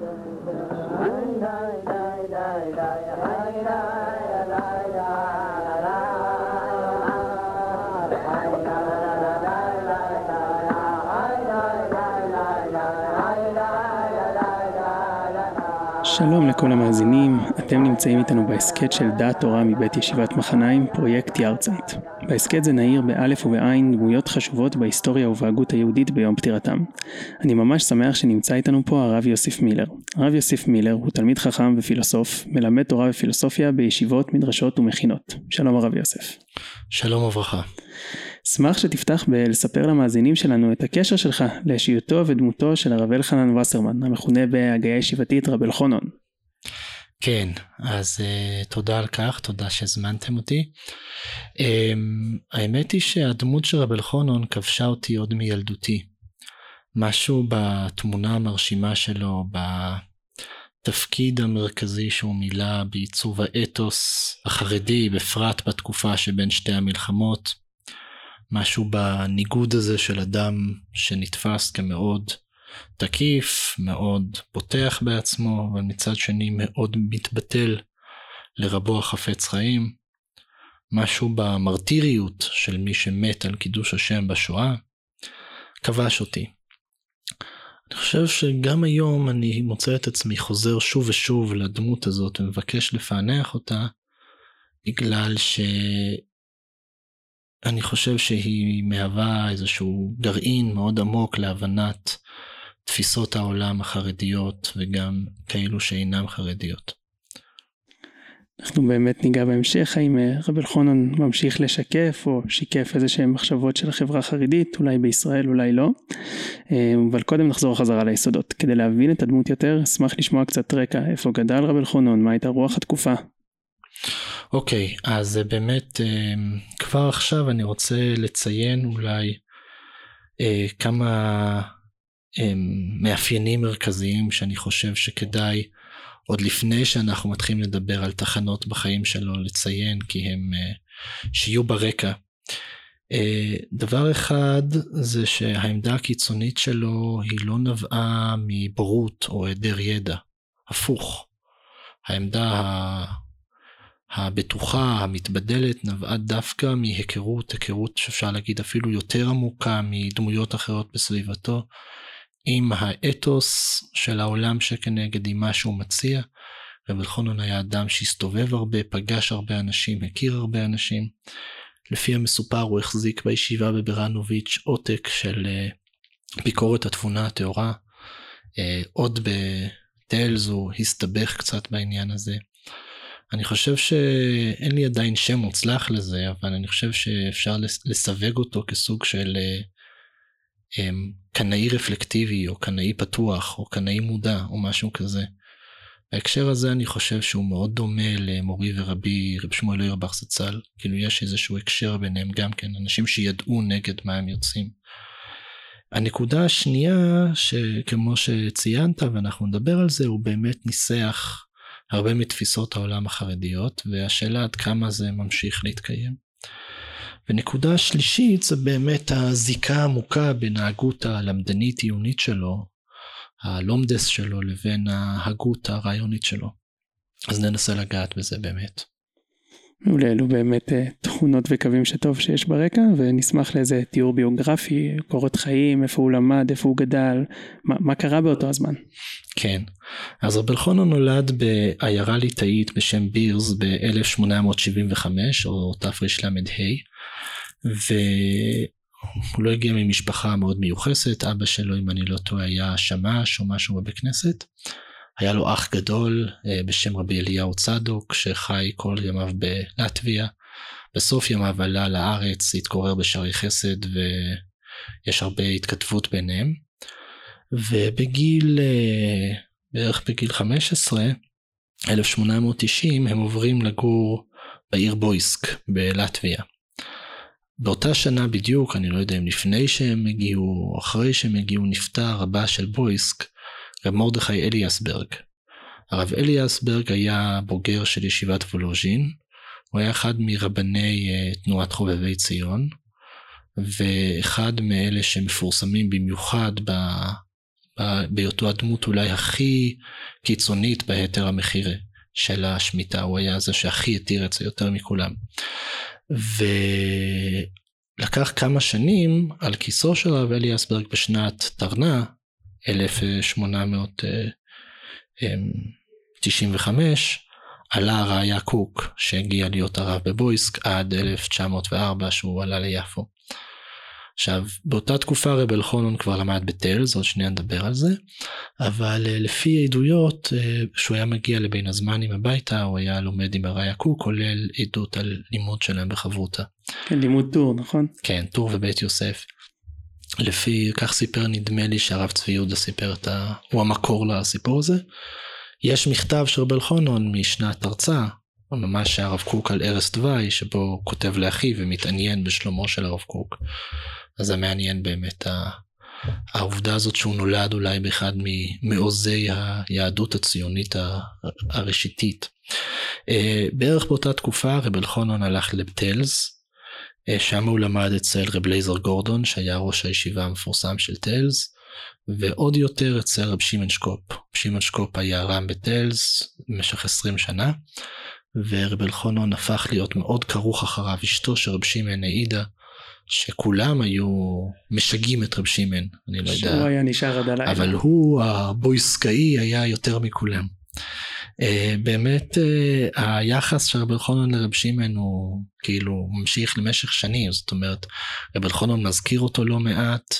da da da da שלום לכל המאזינים, אתם נמצאים איתנו בהסכת של דעת תורה מבית ישיבת מחניים, פרויקט יארצייט. בהסכת זה נעיר באלף ובעין דמויות חשובות בהיסטוריה ובהגות היהודית ביום פטירתם. אני ממש שמח שנמצא איתנו פה הרב יוסיף מילר. הרב יוסיף מילר הוא תלמיד חכם ופילוסוף, מלמד תורה ופילוסופיה בישיבות, מדרשות ומכינות. שלום הרב יוסף. שלום וברכה. אשמח שתפתח בלספר למאזינים שלנו את הקשר שלך לאישיותו ודמותו של הרב אלחנן וסרמן, המכונה בהגייה ישיבתית רב אלחונון. כן, אז uh, תודה על כך, תודה שהזמנתם אותי. Um, האמת היא שהדמות של רב אלחונון כבשה אותי עוד מילדותי. משהו בתמונה המרשימה שלו, בתפקיד המרכזי שהוא מילא בעיצוב האתוס החרדי, בפרט בתקופה שבין שתי המלחמות. משהו בניגוד הזה של אדם שנתפס כמאוד תקיף, מאוד פותח בעצמו, אבל מצד שני מאוד מתבטל לרבו החפץ חיים. משהו במרטיריות של מי שמת על קידוש השם בשואה, כבש אותי. אני חושב שגם היום אני מוצא את עצמי חוזר שוב ושוב לדמות הזאת ומבקש לפענח אותה, בגלל ש... אני חושב שהיא מהווה איזשהו גרעין מאוד עמוק להבנת תפיסות העולם החרדיות וגם כאלו שאינם חרדיות. אנחנו באמת ניגע בהמשך האם אה, רבי אלחונן ממשיך לשקף או שיקף איזה שהם מחשבות של החברה החרדית אולי בישראל אולי לא אה, אבל קודם נחזור חזרה ליסודות כדי להבין את הדמות יותר אשמח לשמוע קצת רקע איפה גדל רבי אלחונן מה הייתה רוח התקופה. אוקיי, אז באמת אמ, כבר עכשיו אני רוצה לציין אולי אה, כמה אמ, מאפיינים מרכזיים שאני חושב שכדאי עוד לפני שאנחנו מתחילים לדבר על תחנות בחיים שלו לציין כי הם אה, שיהיו ברקע. אה, דבר אחד זה שהעמדה הקיצונית שלו היא לא נבעה מבורות או היעדר ידע, הפוך. העמדה הבטוחה, המתבדלת, נבעה דווקא מהיכרות, היכרות שאפשר להגיד אפילו יותר עמוקה מדמויות אחרות בסביבתו, עם האתוס של העולם שכנגד, עם מה שהוא מציע. רב אלחונון היה אדם שהסתובב הרבה, פגש הרבה אנשים, הכיר הרבה אנשים. לפי המסופר הוא החזיק בישיבה בברנוביץ' עותק של אה, ביקורת התבונה הטהורה. אה, עוד בטיילס הוא הסתבך קצת בעניין הזה. אני חושב שאין לי עדיין שם מוצלח לזה, אבל אני חושב שאפשר לסווג אותו כסוג של אה, אמ, קנאי רפלקטיבי, או קנאי פתוח, או קנאי מודע, או משהו כזה. בהקשר הזה אני חושב שהוא מאוד דומה למורי ורבי רב שמואל אוירבך זצ"ל, כאילו יש איזשהו הקשר ביניהם גם כן, אנשים שידעו נגד מה הם יוצאים. הנקודה השנייה, שכמו שציינת ואנחנו נדבר על זה, הוא באמת ניסח הרבה מתפיסות העולם החרדיות, והשאלה עד כמה זה ממשיך להתקיים. ונקודה שלישית זה באמת הזיקה העמוקה בין ההגות הלמדנית עיונית שלו, הלומדס שלו, לבין ההגות הרעיונית שלו. אז ננסה לגעת בזה באמת. מעולה, אלו באמת אה, תכונות וקווים שטוב שיש ברקע, ונשמח לאיזה תיאור ביוגרפי, קורות חיים, איפה הוא למד, איפה הוא גדל, מה, מה קרה באותו הזמן. כן, אז רבי אלחונו נולד בעיירה ליטאית בשם בירס ב-1875, או תרל"ה, והוא לא הגיע ממשפחה מאוד מיוחסת, אבא שלו, אם אני לא טועה, היה שמש או משהו בבית כנסת. היה לו אח גדול אה, בשם רבי אליהו צדוק שחי כל ימיו בלטביה. בסוף ימיו עלה לארץ, התגורר בשערי חסד ויש הרבה התכתבות ביניהם. ובגיל, אה, בערך בגיל 15, 1890, הם עוברים לגור בעיר בויסק בלטביה. באותה שנה בדיוק, אני לא יודע אם לפני שהם הגיעו או אחרי שהם הגיעו, נפטר רבה של בויסק, רב מרדכי אליאסברג. הרב אליאסברג היה בוגר של ישיבת וולוז'ין, הוא היה אחד מרבני uh, תנועת חובבי ציון, ואחד מאלה שמפורסמים במיוחד בהיותו הדמות אולי הכי קיצונית בהיתר המחירה של השמיטה, הוא היה זה שהכי התיר את זה יותר מכולם. ולקח כמה שנים על כיסו של הרב אליאסברג בשנת תרנה, 1895, עלה הראיה קוק שהגיע להיות הרב בבויסק עד 1904 שהוא עלה ליפו. עכשיו באותה תקופה רב אלחונון כבר למד בטלס עוד שנייה נדבר על זה אבל uh, לפי עדויות uh, שהוא היה מגיע לבין הזמנים הביתה הוא היה לומד עם הראיה קוק כולל עדות על לימוד שלהם בחברותה. כן לימוד טור נכון? כן טור ובית יוסף. לפי כך סיפר נדמה לי שהרב צבי יהודה סיפר את ה... הוא המקור לסיפור הזה. יש מכתב של רב אלחונון משנת הרצאה, ממש הרב קוק על ערש דווי, שבו הוא כותב לאחיו ומתעניין בשלומו של הרב קוק. אז זה מעניין באמת העובדה הזאת שהוא נולד אולי באחד ממעוזי היהדות הציונית הראשיתית. אה, בערך באותה תקופה רב אלחונון הלך לבטלס, שם הוא למד אצל רב לייזר גורדון שהיה ראש הישיבה המפורסם של טלס. ועוד יותר אצל רב שמעון שקופ. שמעון שקופ היה רם בטלס במשך 20 שנה, ורב אלחונון הפך להיות מאוד כרוך אחריו. אשתו של רב שמעון העידה שכולם היו משגעים את רב שמעון, אני לא יודע. שהוא היה נשאר עד הלילה. אבל הוא, הבויסקאי, היה יותר מכולם. Uh, באמת uh, היחס של רב אלחונון לרב שמעון הוא כאילו ממשיך למשך שנים, זאת אומרת רב אלחונון מזכיר אותו לא מעט,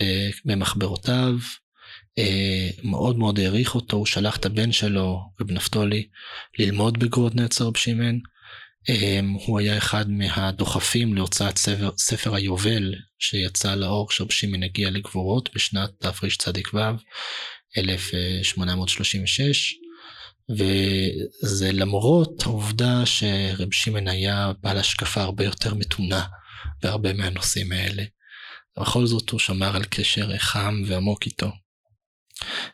אה, במחברותיו, אה, מאוד מאוד העריך אותו, הוא שלח את הבן שלו, רב נפתולי, ללמוד בגרוד נצר בשמן. אה, הוא היה אחד מהדוחפים להוצאת ספר, ספר היובל שיצא לאור כשרב שמעון הגיע לגבורות בשנת תרצ"ו, 1836. וזה למרות העובדה שרב שמעון היה בעל השקפה הרבה יותר מתונה בהרבה מהנושאים האלה. בכל זאת הוא שמר על קשר חם ועמוק איתו.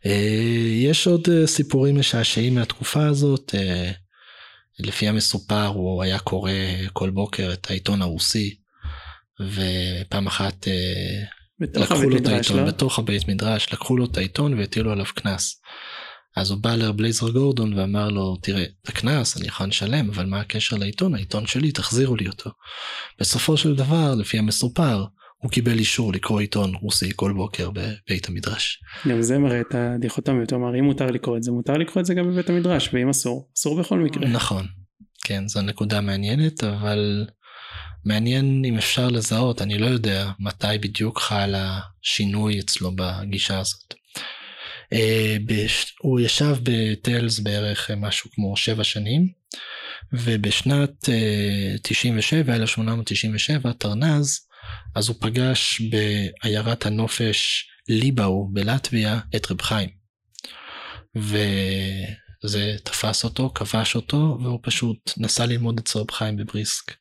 אה, יש עוד אה, סיפורים משעשעים מהתקופה הזאת, אה, לפי המסופר הוא היה קורא כל בוקר את העיתון הרוסי, ופעם אחת לקחו לו את העיתון, לא? בתוך הבית מדרש, לקחו לו את העיתון והטילו עליו קנס. אז הוא בא לבלייזר גורדון ואמר לו, תראה, את הקנס אני יכול לשלם, אבל מה הקשר לעיתון? העיתון שלי, תחזירו לי אותו. בסופו של דבר, לפי המסופר, הוא קיבל אישור לקרוא עיתון רוסי כל בוקר בבית המדרש. גם זה מראה את הדיכוטומיות, אמר אם מותר לקרוא את זה, מותר לקרוא את זה גם בבית המדרש, ואם אסור, אסור בכל מקרה. נכון, כן, זו נקודה מעניינת, אבל מעניין אם אפשר לזהות, אני לא יודע מתי בדיוק חל השינוי אצלו בגישה הזאת. אה, הוא ישב בטיילס בערך משהו כמו שבע שנים, ובשנת 97, אה, 1897, תרנז, אז הוא פגש בעיירת הנופש ליבאו בלטביה את רב חיים. וזה תפס אותו, כבש אותו, והוא פשוט נסע ללמוד אצל רב חיים בבריסק.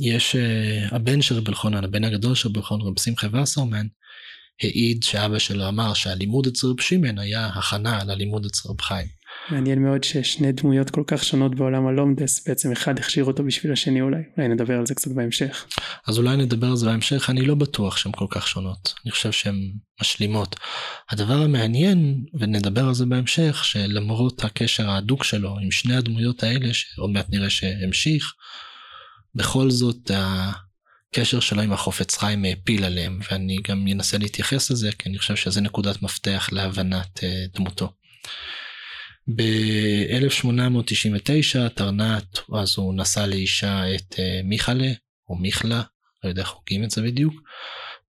יש, אה, הבן של רב אלחונן, הבן הגדול של רב אלחונן, רב שמחה וסרמן, העיד שאבא שלו אמר שהלימוד אצל רב שמעון היה הכנה ללימוד אצל רב חיים. מעניין מאוד ששני דמויות כל כך שונות בעולם הלומדס בעצם אחד הכשיר אותו בשביל השני אולי אולי נדבר על זה קצת בהמשך. אז אולי נדבר על זה בהמשך אני לא בטוח שהן כל כך שונות אני חושב שהן משלימות. הדבר המעניין ונדבר על זה בהמשך שלמרות הקשר ההדוק שלו עם שני הדמויות האלה שעוד מעט נראה שהמשיך בכל זאת הקשר שלו עם החופץ חיים העפיל עליהם ואני גם אנסה להתייחס לזה כי אני חושב שזה נקודת מפתח להבנת אה, דמותו. ב-1899 תרנת, אז הוא נשא לאישה את אה, מיכלה, או מיכלה, לא יודע איך חוגים את זה בדיוק,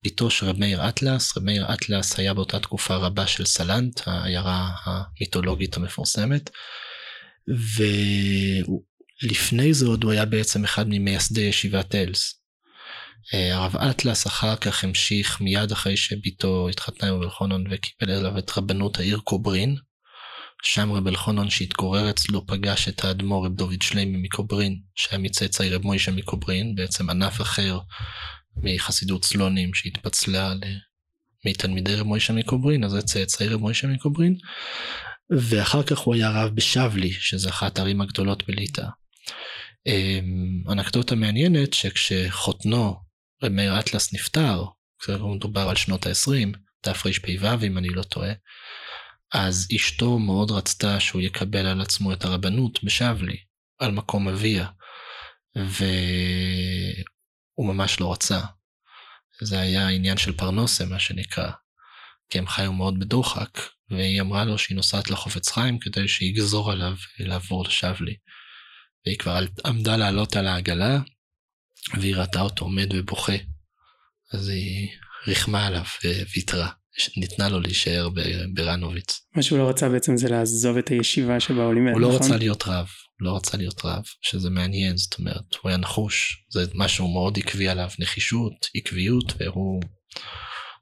ביתו של רב מאיר אטלס, רב מאיר אטלס היה באותה תקופה רבה של סלנט, העיירה המיתולוגית המפורסמת, ולפני זה עוד הוא היה בעצם אחד ממייסדי ישיבת אלס. אה, הרב אטלס אחר כך המשיך מיד אחרי שביתו התחתנה עם אלחונון וקיבל אליו את רבנות העיר קוברין, שם רב אלחונון שהתגורר אצלו פגש את האדמו"ר רב דוד שליימי מקוברין, שהיה מצאצאי רב מוישה מקוברין, בעצם ענף אחר מחסידות סלונים שהתפצלה מתלמידי רב מוישה מקוברין, אז זה צאצאי רב מוישה מקוברין. ואחר כך הוא היה רב בשבלי, שזה אחת הערים הגדולות בליטא. אמ, אנקדוטה מעניינת שכשחותנו רב מאיר אטלס נפטר, מדובר על שנות ה-20, תרפ"ו אם אני לא טועה, אז אשתו מאוד רצתה שהוא יקבל על עצמו את הרבנות בשבלי, על מקום אביה, והוא ממש לא רצה. זה היה עניין של פרנוסה, מה שנקרא, כי הם חיו מאוד בדוחק, והיא אמרה לו שהיא נוסעת לחופץ חיים כדי שיגזור עליו לעבור לשבלי. והיא כבר עמדה לעלות על העגלה, והיא ראתה אותו עומד ובוכה. אז היא ריחמה עליו וויתרה. ניתנה לו להישאר ברנוביץ. מה שהוא לא רצה בעצם זה לעזוב את הישיבה שבה הוא נכון? הוא לא רצה להיות רב, לא רצה להיות רב, שזה מעניין, זאת אומרת, הוא היה נחוש, זה משהו מאוד עקבי עליו, נחישות, עקביות, והוא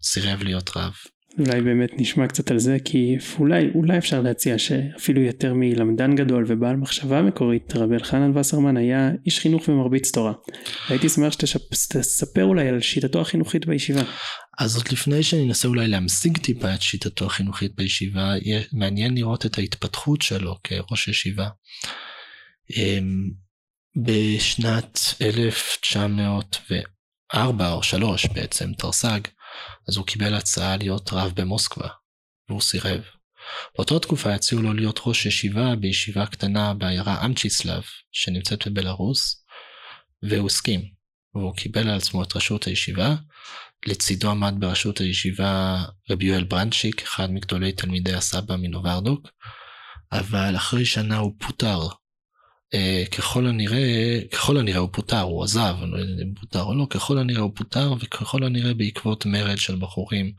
סירב להיות רב. אולי באמת נשמע קצת על זה כי אולי אולי אפשר להציע שאפילו יותר מלמדן גדול ובעל מחשבה מקורית רבי אלחנן וסרמן היה איש חינוך ומרביץ תורה. הייתי שמח שתספר אולי על שיטתו החינוכית בישיבה. אז עוד לפני שאני אנסה אולי להמשיג טיפה את שיטתו החינוכית בישיבה מעניין לראות את ההתפתחות שלו כראש ישיבה. אמ, בשנת 1904 או 3 בעצם תרס"ג אז הוא קיבל הצעה להיות רב במוסקבה, והוא סירב. באותה תקופה הציעו לו להיות ראש ישיבה בישיבה קטנה בעיירה אמצ'יסלב, שנמצאת בבלארוס, והוא הסכים. והוא קיבל על עצמו את ראשות הישיבה, לצידו עמד בראשות הישיבה רבי יואל ברנצ'יק, אחד מגדולי תלמידי הסבא מנוברדוק, אבל אחרי שנה הוא פוטר ככל הנראה, ככל הנראה הוא פוטר, הוא עזב, אני לא יודע אם פוטר או לא, ככל הנראה הוא פוטר, וככל הנראה בעקבות מרד של בחורים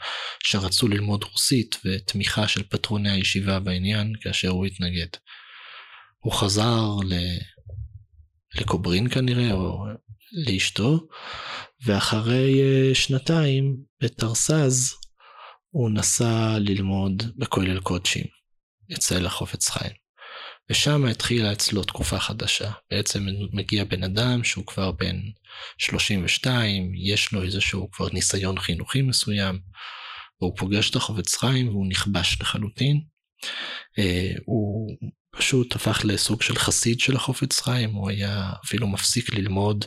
שרצו ללמוד רוסית ותמיכה של פטרוני הישיבה בעניין, כאשר הוא התנגד. הוא חזר ל... לקוברין כנראה, או לאשתו, ואחרי אה, שנתיים בתרס"ז הוא נסע ללמוד בכולל קודשים, אצל החופץ חיים. ושם התחילה אצלו תקופה חדשה. בעצם מגיע בן אדם שהוא כבר בן 32, יש לו איזשהו כבר ניסיון חינוכי מסוים, והוא פוגש את החובץ חיים והוא נכבש לחלוטין. אה, הוא פשוט הפך לסוג של חסיד של החופץ חיים, הוא היה אפילו מפסיק ללמוד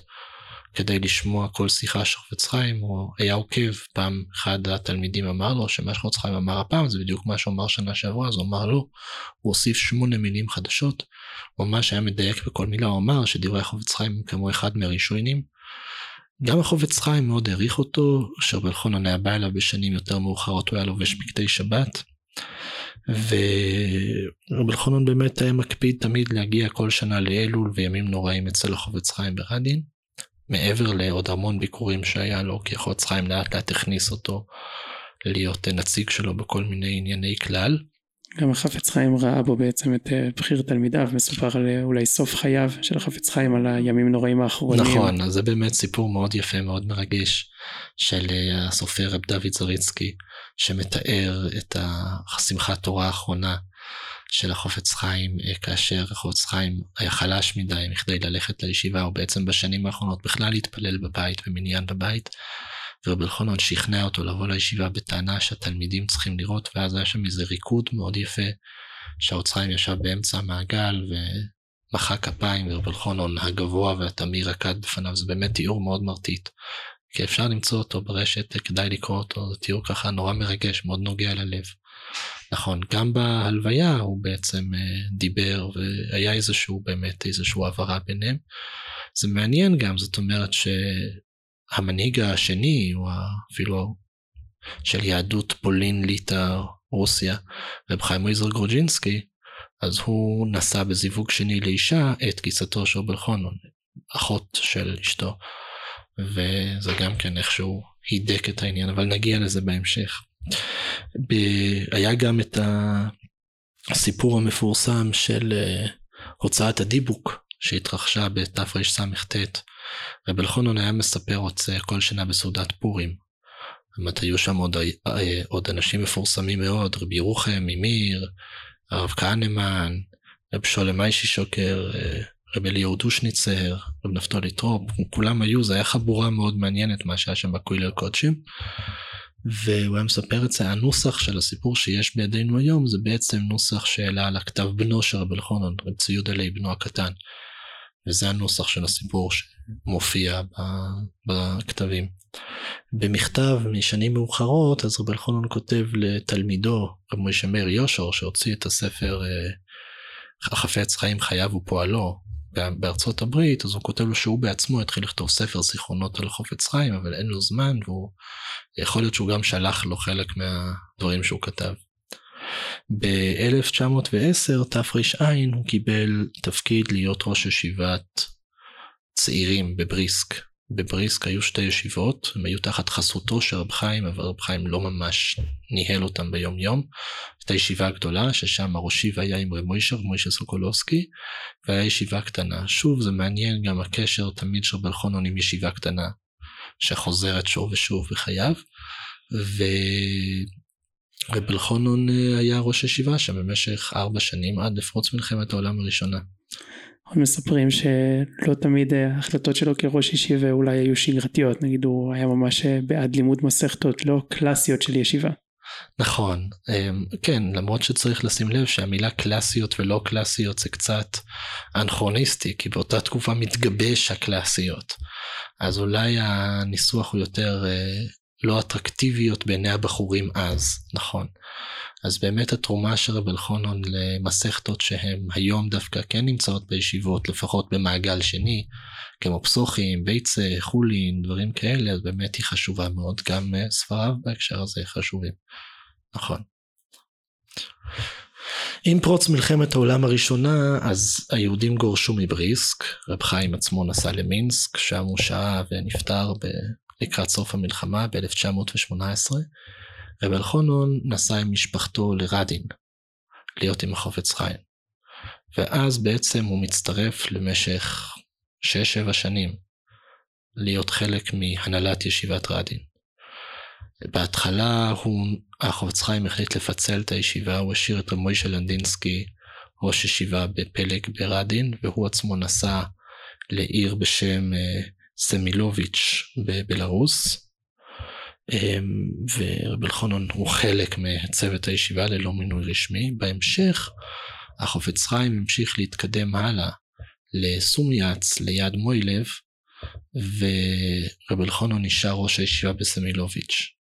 כדי לשמוע כל שיחה של חפץ חיים, הוא היה עוקב, פעם אחד התלמידים אמר לו שמה שחפץ חיים אמר הפעם זה בדיוק מה שהוא אמר שנה שעברה, אז הוא אמר לו, הוא הוסיף שמונה מילים חדשות, הוא ממש היה מדייק בכל מילה, הוא אמר שדברי החפץ חיים הם כמו אחד מהראשונים. גם החופץ חיים מאוד העריך אותו, אשר בלחונן היה בא אליו בשנים יותר מאוחרות, הוא היה לובש בגדי שבת. ורבי אלחנון באמת היה מקפיד תמיד להגיע כל שנה לאלול וימים נוראים אצל החובץ חיים ברדין. מעבר לעוד המון ביקורים שהיה לו, כי יכול חיים לאט לאט הכניס אותו להיות נציג שלו בכל מיני ענייני כלל. גם החפץ חיים ראה בו בעצם את אה, בחיר תלמידיו, מסופר על אה, אולי סוף חייו של החפץ חיים על הימים נוראים האחרונים. נכון, אז זה באמת סיפור מאוד יפה, מאוד מרגש, של אה, הסופר רב דוד זריצקי, שמתאר את השמחת תורה האחרונה של החופץ חיים, אה, כאשר החופץ חיים היה חלש מדי מכדי ללכת לישיבה, או בעצם בשנים האחרונות בכלל להתפלל בבית ומניין בבית. ורבי אלחנון שכנע אותו לבוא לישיבה בטענה שהתלמידים צריכים לראות, ואז היה שם איזה ריקוד מאוד יפה, שהאוצריים ישב באמצע המעגל ומחא כפיים, ורבי אלחנון הגבוה והתמיר רקד בפניו, זה באמת תיאור מאוד מרטיט. כי אפשר למצוא אותו ברשת, כדאי לקרוא אותו, זה תיאור ככה נורא מרגש, מאוד נוגע ללב. נכון, גם בהלוויה הוא בעצם אה, דיבר והיה איזשהו באמת איזשהו העברה ביניהם. זה מעניין גם, זאת אומרת שהמנהיג השני, או אפילו של יהדות פולין, ליטא, רוסיה, רב חיים מויזר גרוג'ינסקי, אז הוא נשא בזיווג שני לאישה את גיסתו של בלחונון, אחות של אשתו. וזה גם כן איכשהו הידק את העניין, אבל נגיע לזה בהמשך. ב... היה גם את הסיפור המפורסם של אה, הוצאת הדיבוק שהתרחשה בתרס"ט. רב אלחונון היה מספר רוצה כל שנה בסעודת פורים. באמת היו שם עוד, אה, עוד אנשים מפורסמים מאוד, רבי ירוחם, ממיר, הרב כהנמן, רב שולם איישי שוקר, אה, רב אליהו דושניצר, רב נפתולי טרופ, כולם היו, זה היה חבורה מאוד מעניינת מה שהיה שם בקוילל קודשים. והוא היה מספר את זה, הנוסח של הסיפור שיש בידינו היום זה בעצם נוסח שהעלה על הכתב בנו של רבי אלחונן, רב ציוד אלי בנו הקטן. וזה הנוסח של הסיפור שמופיע בכתבים. במכתב משנים מאוחרות, אז רבי אלחונון כותב לתלמידו, רבי משה מאיר יושור, שהוציא את הספר אה, החפץ חיים חייו ופועלו בארצות הברית, אז הוא כותב לו שהוא בעצמו התחיל לכתוב ספר זיכרונות על החופץ חיים, אבל אין לו זמן, והוא, יכול להיות שהוא גם שלח לו חלק מהדברים שהוא כתב. ב-1910 תר"ע הוא קיבל תפקיד להיות ראש ישיבת צעירים בבריסק. בבריסק היו שתי ישיבות, הם היו תחת חסותו של רב חיים, אבל רב חיים לא ממש ניהל אותם ביום יום. הייתה ישיבה גדולה, ששם הראשיב היה עם רב מוישה, רב מוישה סוקולובסקי, והיה ישיבה קטנה. שוב, זה מעניין גם הקשר תמיד של רב אלחונון עם ישיבה קטנה, שחוזרת שוב ושוב בחייו. ו... רב אלחונון אה, היה ראש ישיבה שם במשך ארבע שנים עד לפרוץ מלחמת העולם הראשונה. מספרים שלא תמיד אה, ההחלטות שלו כראש ישיבה אולי היו שגרתיות, נגיד הוא היה ממש אה, בעד לימוד מסכתות, לא קלאסיות של ישיבה. נכון, כן, למרות שצריך לשים לב שהמילה קלאסיות ולא קלאסיות זה קצת אנכרוניסטי, כי באותה תקופה מתגבש הקלאסיות. אז אולי הניסוח הוא יותר לא אטרקטיביות בעיני הבחורים אז, נכון. אז באמת התרומה של רב אלחונון למסכתות שהן היום דווקא כן נמצאות בישיבות, לפחות במעגל שני, כמו פסוחים, ביצה, חולין, דברים כאלה, אז באמת היא חשובה מאוד, גם אה, ספריו בהקשר הזה חשובים. נכון. עם פרוץ מלחמת העולם הראשונה, אז היהודים גורשו מבריסק, רב חיים עצמו נסע למינסק, שם הוא שהה ונפטר לקראת סוף המלחמה ב-1918, רב אלחונון נסע עם משפחתו לרדין, להיות עם החופץ חיים. ואז בעצם הוא מצטרף למשך 6-7 שנים להיות חלק מהנהלת ישיבת רדין. בהתחלה הוא, החופץ חיים החליט לפצל את הישיבה, הוא השאיר את רמוישה לנדינסקי, ראש ישיבה בפלג ברדין, והוא עצמו נסע לעיר בשם אה, סמילוביץ' בבלארוס, ורב אלחונון הוא חלק מצוות הישיבה ללא מינוי רשמי. בהמשך החופץ חיים המשיך להתקדם הלאה לסומיאץ ליד מוילב, ורב אלחונון נשאר ראש הישיבה בסמילוביץ'.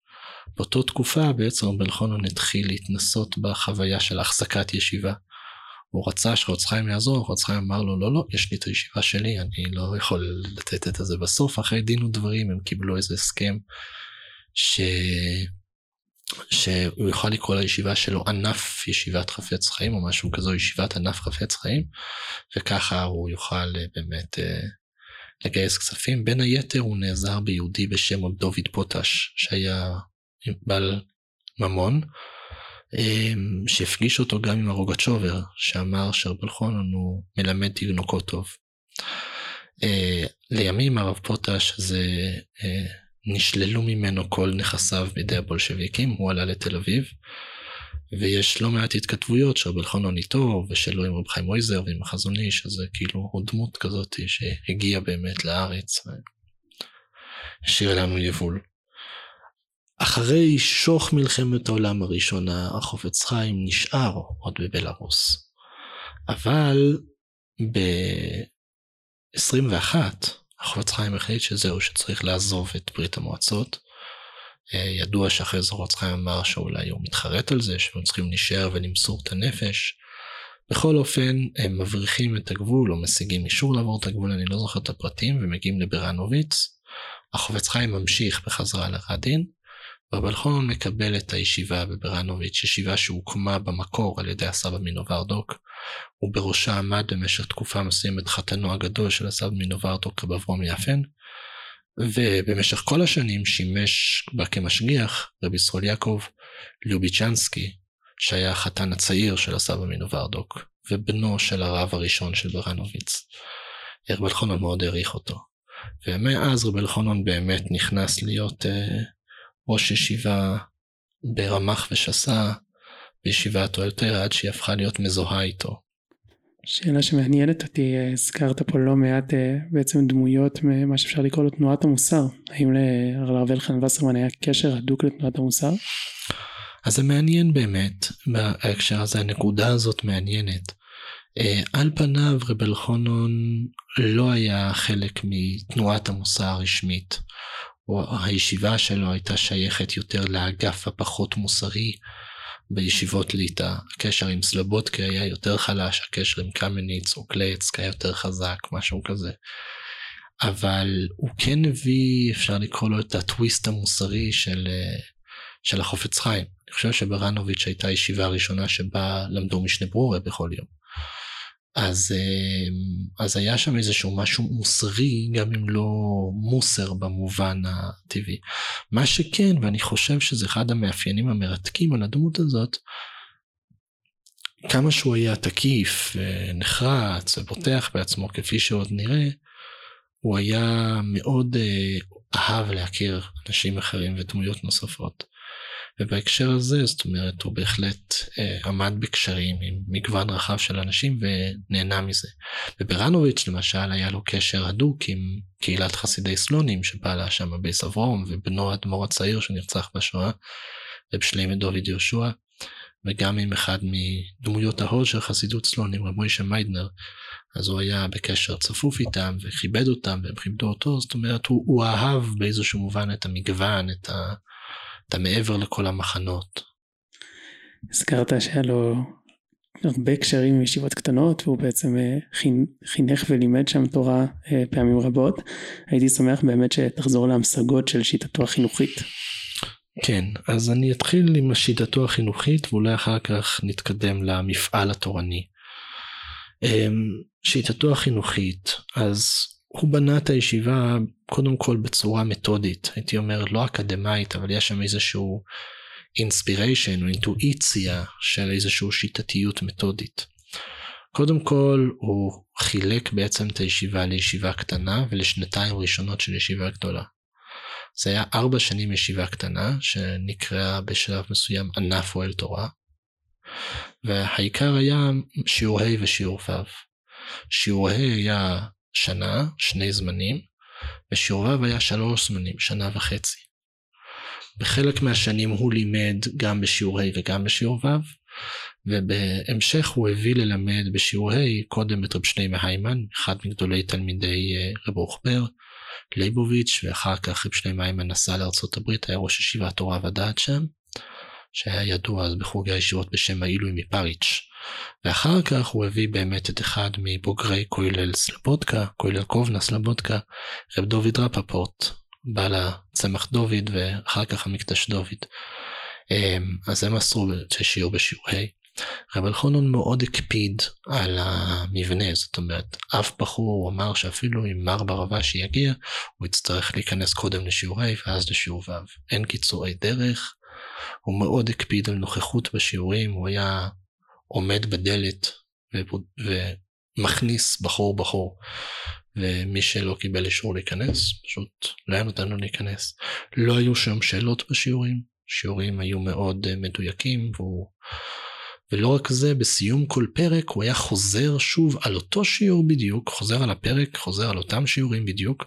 באותו תקופה בעצם רב אלחונון התחיל להתנסות בחוויה של החזקת ישיבה. הוא רצה שחוץ חיים יעזור, חוץ חיים אמר לו לא לא, יש לי את הישיבה שלי, אני לא יכול לתת את זה בסוף, אחרי דין ודברים הם קיבלו איזה הסכם ש... שהוא יוכל לקרוא לישיבה שלו ענף ישיבת חפץ חיים או משהו כזו, ישיבת ענף חפץ חיים, וככה הוא יוכל אה, באמת אה, לגייס כספים. בין היתר הוא נעזר ביהודי בשם דוד פוטש, שהיה בעל ממון. אמ, שהפגיש אותו גם עם הרוגצ'ובר, שאמר שרבל חונון הוא מלמד תינוקות טוב. אה, לימים הרב פוטש הזה נשללו ממנו כל נכסיו בידי הבולשביקים, הוא עלה לתל אביב, ויש לא מעט התכתבויות שרבל חונון איתו, ושלו עם רב חיים מויזר ועם החזון איש, אז זה כאילו הוא דמות כזאת שהגיעה באמת לארץ, והשאיר לנו יבול. אחרי שוך מלחמת העולם הראשונה, החופץ חיים נשאר עוד בבלארוס. אבל ב-21, החופץ חיים החליט שזהו, שצריך לעזוב את ברית המועצות. אה, ידוע שאחרי זה החופץ חיים אמר שאולי הוא מתחרט על זה, שהם צריכים להישאר ולמסור את הנפש. בכל אופן, הם מבריחים את הגבול או משיגים אישור לעבור את הגבול, אני לא זוכר את הפרטים, ומגיעים לברנוביץ. החופץ חיים ממשיך בחזרה לרדין, רב אלחונון מקבל את הישיבה בברנוביץ', ישיבה שהוקמה במקור על ידי הסבא מנוברדוק, ובראשה עמד במשך תקופה מסוימת חתנו הגדול של הסבא מנוברדוק, רב אברום יפן, ובמשך כל השנים שימש בה כמשגיח רב ישראל יעקב לוביצ'נסקי, שהיה החתן הצעיר של הסבא מנוברדוק, ובנו של הרב הראשון של ברנוביץ. רב אלחונון מאוד העריך אותו. ומאז רב אלחונון באמת נכנס להיות uh, ראש ישיבה ברמ"ח ושס"ה בישיבת אוהלתר עד שהיא הפכה להיות מזוהה איתו. שאלה שמעניינת אותי, הזכרת פה לא מעט אה, בעצם דמויות ממה שאפשר לקרוא לו תנועת המוסר. האם לרב אלחן וסרמן היה קשר הדוק לתנועת המוסר? אז זה מעניין באמת, בהקשר הזה הנקודה הזאת מעניינת. אה, על פניו רב אלחונון לא היה חלק מתנועת המוסר הרשמית. או הישיבה שלו הייתה שייכת יותר לאגף הפחות מוסרי בישיבות ליטא. הקשר עם סלובודקי היה יותר חלש, הקשר עם קמניץ או קלייצק היה יותר חזק, משהו כזה. אבל הוא כן הביא, אפשר לקרוא לו את הטוויסט המוסרי של, של החופץ חיים. אני חושב שברנוביץ' הייתה הישיבה הראשונה שבה למדו משנה ברורה בכל יום. אז, אה, אז היה שם איזשהו משהו מוסרי, גם אם לא מוסר במובן הטבעי. מה שכן, ואני חושב שזה אחד המאפיינים המרתקים על הדמות הזאת, כמה שהוא היה תקיף, נחרץ ובוטח בעצמו כפי שעוד נראה, הוא היה מאוד אה, אהב להכיר אנשים אחרים ודמויות נוספות. ובהקשר הזה, זאת אומרת, הוא בהחלט אה, עמד בקשרים עם מגוון רחב של אנשים ונהנה מזה. וברנוביץ' למשל היה לו קשר הדוק עם קהילת חסידי סלונים שפעלה שם בייס אברום, ובנו האדמו"ר הצעיר שנרצח בשואה, רב שלימה דוד יהושע, וגם עם אחד מדמויות ההוד של חסידות סלונים, רב מוישה מיידנר. אז הוא היה בקשר צפוף איתם וכיבד אותם והם כיבדו אותו, זאת אומרת הוא, הוא אהב באיזשהו מובן את המגוון, את, ה, את המעבר לכל המחנות. הזכרת שהיה לו הרבה קשרים עם ישיבות קטנות והוא בעצם אה, חינך ולימד שם תורה אה, פעמים רבות. הייתי שמח באמת שתחזור להמשגות של שיטתו החינוכית. כן, אז אני אתחיל עם שיטתו החינוכית ואולי אחר כך נתקדם למפעל התורני. אמ, שיטתו החינוכית, אז הוא בנה את הישיבה קודם כל בצורה מתודית, הייתי אומר לא אקדמאית, אבל יש שם איזשהו אינספיריישן או אינטואיציה של איזושהי שיטתיות מתודית. קודם כל הוא חילק בעצם את הישיבה לישיבה קטנה ולשנתיים ראשונות של ישיבה גדולה. זה היה ארבע שנים ישיבה קטנה שנקראה בשלב מסוים ענף אוהל תורה. והעיקר היה שיעור ה' ושיעור ו'. שיעור ה' היה שנה, שני זמנים, ושיעור ו' היה שלוש זמנים, שנה וחצי. בחלק מהשנים הוא לימד גם בשיעור ה' וגם בשיעור ו', ובהמשך הוא הביא ללמד בשיעור ה' קודם את רב שני מהיימן, אחד מגדולי תלמידי אה, רב רוחבר, ליבוביץ', ואחר כך רב שני מהיימן נסע לארצות הברית, היה ראש ישיבת תורה ודעת שם, שהיה ידוע אז בחוגי הישיבות בשם העילוי מפריץ'. ואחר כך הוא הביא באמת את אחד מבוגרי כולל סלבודקה, כולל קובנה סלבודקה, רב דוד רפפורט, בעל הצמח דוד ואחר כך המקדש דוד. אמ, אז הם עשו שיעור בשיעור ה'. רב אלחונון מאוד הקפיד על המבנה, זאת אומרת, אף בחור אמר שאפילו אם מר ברבשי יגיע, הוא יצטרך להיכנס קודם לשיעור ה' ואז לשיעור ו'. אין קיצורי דרך, הוא מאוד הקפיד על נוכחות בשיעורים, הוא היה עומד בדלת ומכניס בחור בחור. ומי שלא קיבל אישור להיכנס, פשוט לא היה נותן לו להיכנס. לא היו שם שאלות בשיעורים, שיעורים היו מאוד אה, מדויקים, והוא... ולא רק זה, בסיום כל פרק הוא היה חוזר שוב על אותו שיעור בדיוק, חוזר על הפרק, חוזר על אותם שיעורים בדיוק,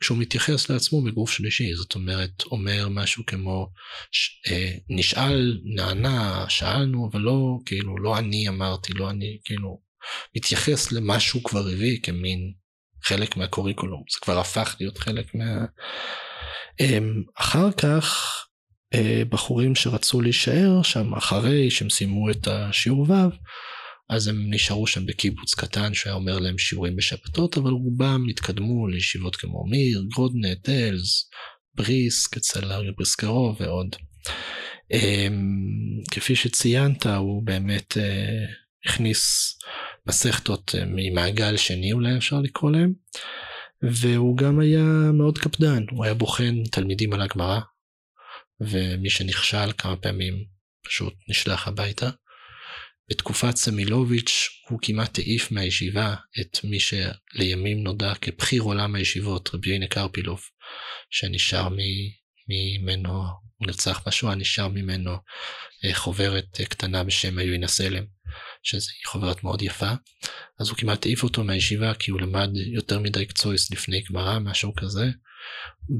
כשהוא מתייחס לעצמו בגוף שלישי, זאת אומרת, אומר משהו כמו, ש, אה, נשאל, נענה, שאלנו, אבל לא, כאילו, לא אני אמרתי, לא אני, כאילו, מתייחס למה שהוא כבר הביא כמין חלק מהקוריקולום, זה כבר הפך להיות חלק מה... אמ, אחר כך, אה, בחורים שרצו להישאר שם אחרי שהם סיימו את השיעור ו', אז הם נשארו שם בקיבוץ קטן שהיה אומר להם שיעורים בשבתות, אבל רובם התקדמו לישיבות כמו מיר, גרודנה, טלס, בריסק, אצל אריה בריסקרו ועוד. אמ, כפי שציינת, הוא באמת אה, הכניס מסכתות אה, ממעגל שני אולי אפשר לקרוא להם, והוא גם היה מאוד קפדן, הוא היה בוחן תלמידים על הגמרא, ומי שנכשל כמה פעמים פשוט נשלח הביתה. בתקופת סמילוביץ' הוא כמעט העיף מהישיבה את מי שלימים נודע כבחיר עולם הישיבות, רבי יונה קרפילוב, שנשאר ממנו, הוא נרצח בשואה, נשאר ממנו אה, חוברת אה, קטנה בשם היוין הסלם, שזו חוברת מאוד יפה. אז הוא כמעט העיף אותו מהישיבה כי הוא למד יותר מדי קצויס לפני גמרא, משהו כזה.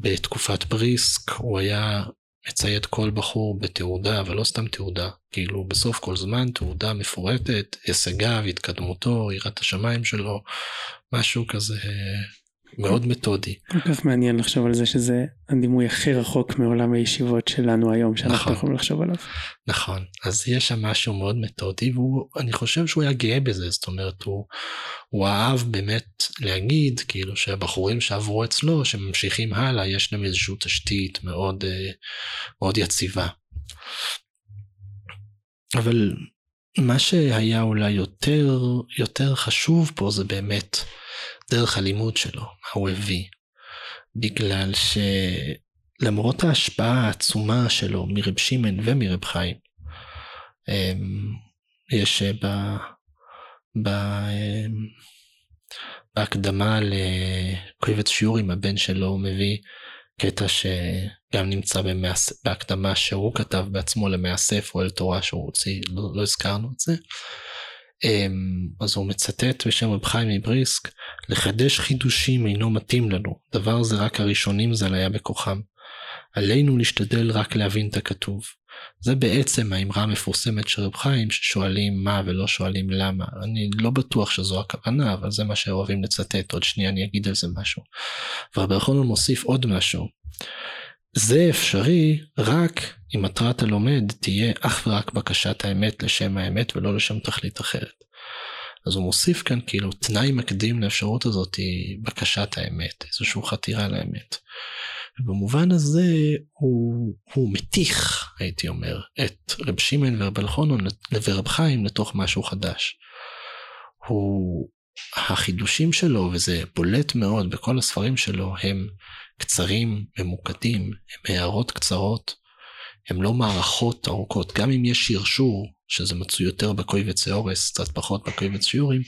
בתקופת בריסק הוא היה מצייד כל בחור בתעודה, אבל לא סתם תעודה, כאילו בסוף כל זמן תעודה מפורטת, הישגיו, התקדמותו, יראת השמיים שלו, משהו כזה מאוד מתודי. כל כך מעניין לחשוב על זה שזה הדימוי הכי רחוק מעולם הישיבות שלנו היום שאנחנו נכון, יכולים לחשוב עליו. נכון, אז יש שם משהו מאוד מתודי ואני חושב שהוא היה גאה בזה, זאת אומרת הוא, הוא אהב באמת להגיד כאילו שהבחורים שעברו אצלו שממשיכים הלאה יש להם איזושהי תשתית מאוד, אה, מאוד יציבה. אבל מה שהיה אולי יותר, יותר חשוב פה זה באמת דרך הלימוד שלו, מה הוא הביא. בגלל שלמרות ההשפעה העצומה שלו מרב שמעון ומרב חיים, אמ, יש ב... ב... אמ, בהקדמה לקובץ שיעורים הבן שלו מביא קטע שגם נמצא במאס... בהקדמה שהוא כתב בעצמו למאסף או אל תורה שהוא הוציא, לא, לא הזכרנו את זה. אמ, אז הוא מצטט בשם רב חיים מבריסק, לחדש חידושים אינו מתאים לנו, דבר זה רק הראשונים ז"ל היה בכוחם. עלינו להשתדל רק להבין את הכתוב. זה בעצם האמרה המפורסמת של רב חיים ששואלים מה ולא שואלים למה. אני לא בטוח שזו הכוונה, אבל זה מה שאוהבים לצטט, עוד שנייה אני אגיד על זה משהו. ורבי יחנון מוסיף עוד משהו. זה אפשרי רק אם מטרת הלומד תהיה אך ורק בקשת האמת לשם האמת ולא לשם תכלית אחרת. אז הוא מוסיף כאן כאילו תנאי מקדים לאפשרות הזאת היא בקשת האמת, איזושהי חתירה לאמת. ובמובן הזה הוא, הוא מתיך, הייתי אומר, את רב שמעון ורב אלחונון ורב חיים לתוך משהו חדש. הוא, החידושים שלו, וזה בולט מאוד בכל הספרים שלו, הם קצרים, ממוקדים, הם הערות קצרות, הם לא מערכות ארוכות. גם אם יש שרשור, שזה מצוי יותר בקויבץ אורס, קצת פחות בקויבץ שיעורים,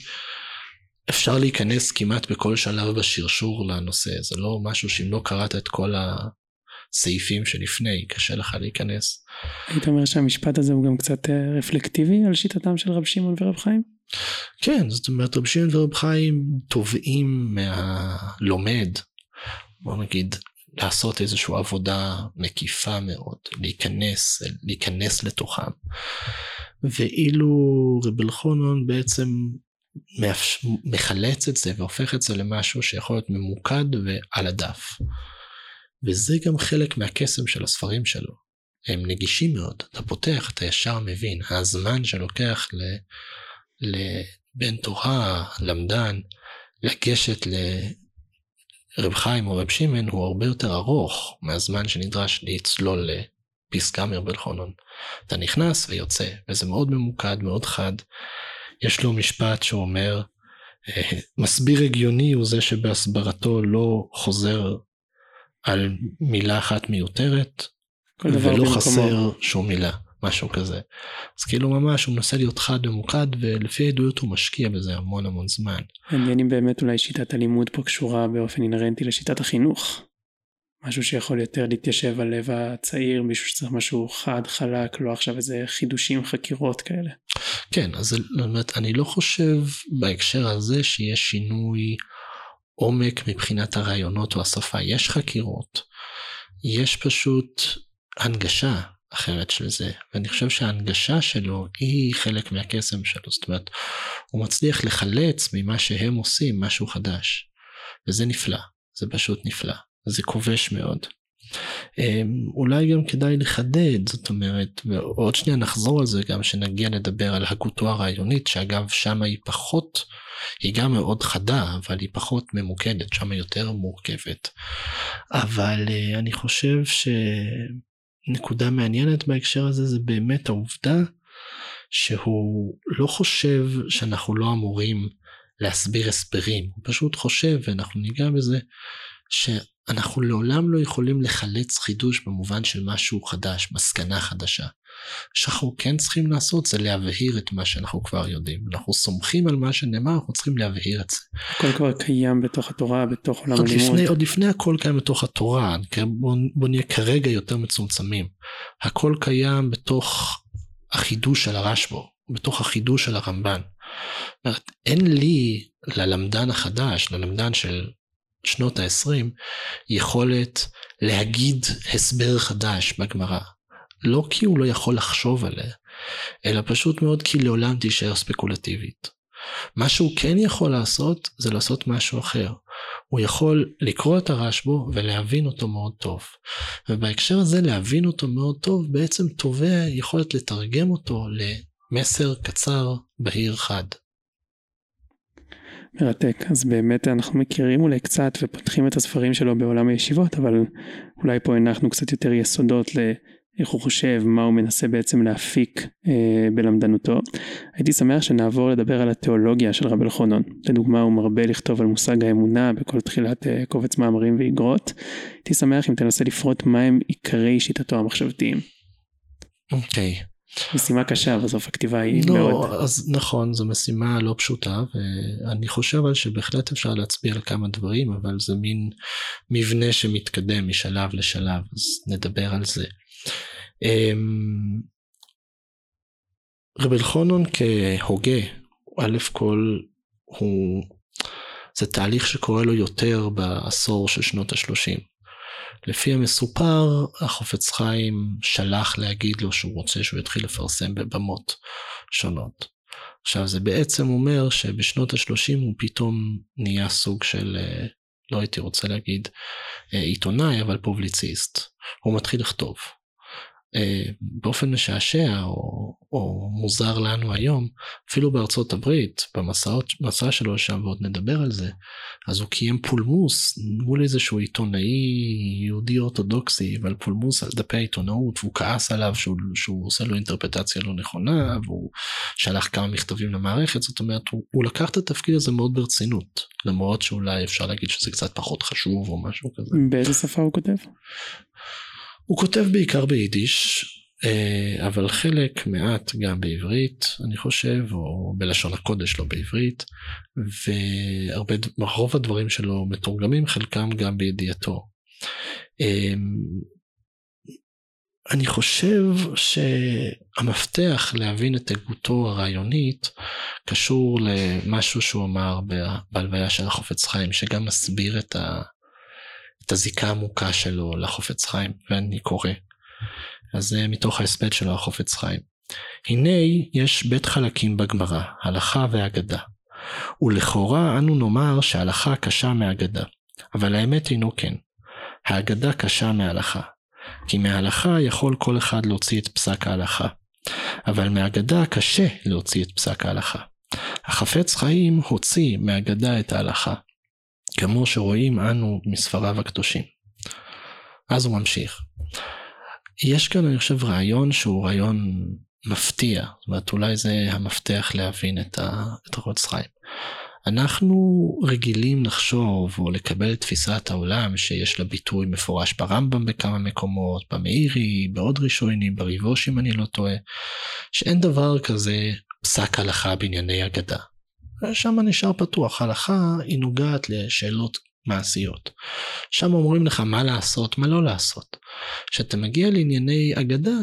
אפשר להיכנס כמעט בכל שלב בשרשור לנושא. זה לא משהו שאם לא קראת את כל הסעיפים שלפני, קשה לך להיכנס. היית אומר שהמשפט הזה הוא גם קצת אה, רפלקטיבי על שיטתם של רב שמעון ורב חיים? כן, זאת אומרת רב שמעון ורב חיים תובעים מהלומד בוא נגיד, לעשות איזושהי עבודה מקיפה מאוד, להיכנס, להיכנס לתוכם. ואילו רב אלחונון בעצם מחלץ את זה והופך את זה למשהו שיכול להיות ממוקד ועל הדף. וזה גם חלק מהקסם של הספרים שלו. הם נגישים מאוד, אתה פותח, אתה ישר מבין. הזמן שלוקח לבן תורה, למדן, לגשת רב חיים או רב שמעון הוא הרבה יותר ארוך מהזמן שנדרש לצלול לפסקה מרבל חונון. אתה נכנס ויוצא, וזה מאוד ממוקד, מאוד חד. יש לו משפט שאומר, אה, מסביר הגיוני הוא זה שבהסברתו לא חוזר על מילה אחת מיותרת, ולא חסר שום מילה. משהו כזה. אז כאילו ממש הוא מנסה להיות חד ממוקד ולפי העדויות הוא משקיע בזה המון המון זמן. מעניין אם באמת אולי שיטת הלימוד פה קשורה באופן אינהרנטי לשיטת החינוך. משהו שיכול יותר להתיישב על לב הצעיר, מישהו שצריך משהו חד, חלק, לא עכשיו איזה חידושים, חקירות כאלה. כן, אז זאת אני לא חושב בהקשר הזה שיש שינוי עומק מבחינת הרעיונות או השפה. יש חקירות, יש פשוט הנגשה אחרת של זה, ואני חושב שההנגשה שלו היא חלק מהקסם שלו, זאת אומרת, הוא מצליח לחלץ ממה שהם עושים משהו חדש, וזה נפלא, זה פשוט נפלא, זה כובש מאוד. אמ, אולי גם כדאי לחדד, זאת אומרת, ועוד שנייה נחזור על זה גם שנגיע לדבר על הגותו הרעיונית, שאגב שם היא פחות, היא גם מאוד חדה, אבל היא פחות ממוקדת, שם יותר מורכבת. אבל אה, אני חושב ש... נקודה מעניינת בהקשר הזה זה באמת העובדה שהוא לא חושב שאנחנו לא אמורים להסביר הסברים, הוא פשוט חושב, ואנחנו ניגע בזה, שאנחנו לעולם לא יכולים לחלץ חידוש במובן של משהו חדש, מסקנה חדשה. שאנחנו כן צריכים לעשות זה להבהיר את מה שאנחנו כבר יודעים. אנחנו סומכים על מה שנאמר, אנחנו צריכים להבהיר את זה. הכל כבר קיים בתוך התורה, בתוך עולם הלימוד. לפני, עוד לפני הכל קיים בתוך התורה, בוא, בוא נהיה כרגע יותר מצומצמים. הכל קיים בתוך החידוש של הרשב"ו, בתוך החידוש של הרמב"ן. אין לי ללמדן החדש, ללמדן של שנות ה-20 יכולת להגיד הסבר חדש בגמרא. לא כי הוא לא יכול לחשוב עליה, אלא פשוט מאוד כי לעולם תישאר ספקולטיבית. מה שהוא כן יכול לעשות, זה לעשות משהו אחר. הוא יכול לקרוא את הרשב"ו ולהבין אותו מאוד טוב. ובהקשר הזה להבין אותו מאוד טוב בעצם תובע יכולת לתרגם אותו למסר קצר, בהיר, חד. מרתק, אז באמת אנחנו מכירים אולי קצת ופותחים את הספרים שלו בעולם הישיבות, אבל אולי פה הנחנו קצת יותר יסודות ל... איך הוא חושב, מה הוא מנסה בעצם להפיק אה, בלמדנותו. הייתי שמח שנעבור לדבר על התיאולוגיה של רבי אלחונון. לדוגמה, הוא מרבה לכתוב על מושג האמונה בכל תחילת אה, קובץ מאמרים ואיגרות. הייתי שמח אם תנסה לפרוט מהם עיקרי שיטתו המחשבתיים. אוקיי. Okay. משימה קשה בסוף הכתיבה היא לא, מאוד. אז נכון זו משימה לא פשוטה ואני חושב על שבהחלט אפשר להצביע על כמה דברים אבל זה מין מבנה שמתקדם משלב לשלב אז נדבר על זה. אמ, רבי אלחונון כהוגה, א' כל הוא, זה תהליך שקורה לו יותר בעשור של שנות השלושים. לפי המסופר, החופץ חיים שלח להגיד לו שהוא רוצה שהוא יתחיל לפרסם בבמות שונות. עכשיו זה בעצם אומר שבשנות השלושים הוא פתאום נהיה סוג של, אה, לא הייתי רוצה להגיד אה, עיתונאי, אבל פובליציסט. הוא מתחיל לכתוב. אה, באופן משעשע או, או מוזר לנו היום, אפילו בארצות הברית, במסע שלו שם, ועוד נדבר על זה, אז הוא קיים פולמוס מול איזשהו עיתונאי יהודי אורתודוקסי, ועל פולמוס על דפי העיתונאות, והוא כעס עליו שהוא, שהוא עושה לו אינטרפטציה לא נכונה, והוא שלח כמה מכתבים למערכת, זאת אומרת, הוא, הוא לקח את התפקיד הזה מאוד ברצינות, למרות שאולי אפשר להגיד שזה קצת פחות חשוב או משהו כזה. באיזה שפה הוא כותב? הוא כותב בעיקר ביידיש, אה, אבל חלק מעט גם בעברית, אני חושב, או בלשון הקודש, לא בעברית, ורוב הדברים שלו מתורגמים, חלקם גם בידיעתו. אה, אני חושב שהמפתח להבין את הגותו הרעיונית קשור למשהו שהוא אמר בהלוויה של החופץ חיים, שגם מסביר את ה... את הזיקה העמוקה שלו לחופץ חיים, ואני קורא. אז זה מתוך ההספד שלו, החופץ חיים. הנה יש בית חלקים בגמרא, הלכה ואגדה. ולכאורה אנו נאמר שההלכה קשה מאגדה, אבל האמת אינו כן. האגדה קשה מההלכה. כי מההלכה יכול כל אחד להוציא את פסק ההלכה. אבל מהאגדה קשה להוציא את פסק ההלכה. החפץ חיים הוציא מהאגדה את ההלכה, כמו שרואים אנו מספריו הקדושים. אז הוא ממשיך. יש כאן אני חושב רעיון שהוא רעיון מפתיע, זאת אומרת אולי זה המפתח להבין את, ה... את החוץ חיים. אנחנו רגילים לחשוב או לקבל את תפיסת העולם שיש לה ביטוי מפורש ברמב"ם בכמה מקומות, במאירי, בעוד ראשונים, בריבוש אם אני לא טועה, שאין דבר כזה פסק הלכה בענייני אגדה. שם נשאר פתוח. הלכה היא נוגעת לשאלות מעשיות. שם אומרים לך מה לעשות, מה לא לעשות. כשאתה מגיע לענייני אגדה,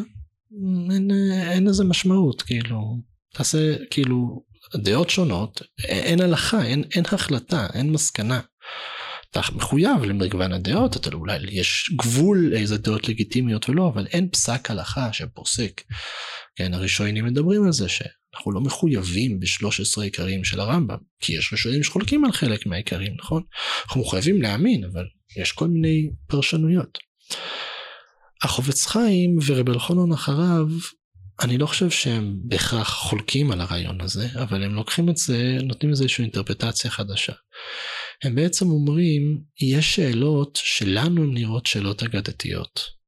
אין, אין לזה משמעות, כאילו, תעשה, כאילו, דעות שונות, אין הלכה, אין, אין החלטה, אין מסקנה. אתה מחויב למגוון הדעות, אתה אולי יש גבול איזה דעות לגיטימיות ולא, אבל אין פסק הלכה שפוסק. כן, הראשונים מדברים על זה ש... אנחנו לא מחויבים ב-13 עיקרים של הרמב"ם, כי יש ראשונים שחולקים על חלק מהעיקרים, נכון? אנחנו מחויבים להאמין, אבל יש כל מיני פרשנויות. החובץ חיים ורב אלחונון אחריו, אני לא חושב שהם בהכרח חולקים על הרעיון הזה, אבל הם לוקחים את זה, נותנים לזה איזושהי אינטרפטציה חדשה. הם בעצם אומרים, יש שאלות שלנו נראות שאלות אגדתיות.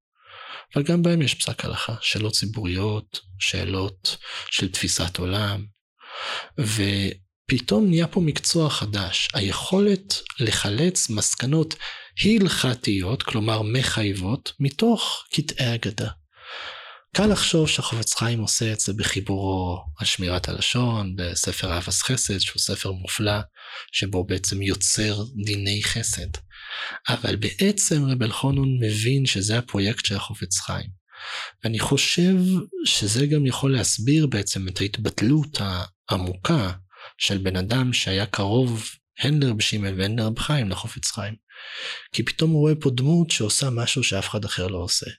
אבל גם בהם יש פסק הלכה, שאלות ציבוריות, שאלות של תפיסת עולם, ופתאום נהיה פה מקצוע חדש, היכולת לחלץ מסקנות הלכתיות, כלומר מחייבות, מתוך קטעי אגדה. קל לחשוב שהחופץ חיים עושה את זה בחיבורו על שמירת הלשון, בספר אהבס חסד, שהוא ספר מופלא, שבו בעצם יוצר דיני חסד. אבל בעצם רב אלחונון מבין שזה הפרויקט של החופץ חיים. ואני חושב שזה גם יכול להסביר בעצם את ההתבטלות העמוקה של בן אדם שהיה קרוב הן לרב שמעון והן לרב חיים לחופץ חיים. כי פתאום הוא רואה פה דמות שעושה משהו שאף אחד אחר לא עושה.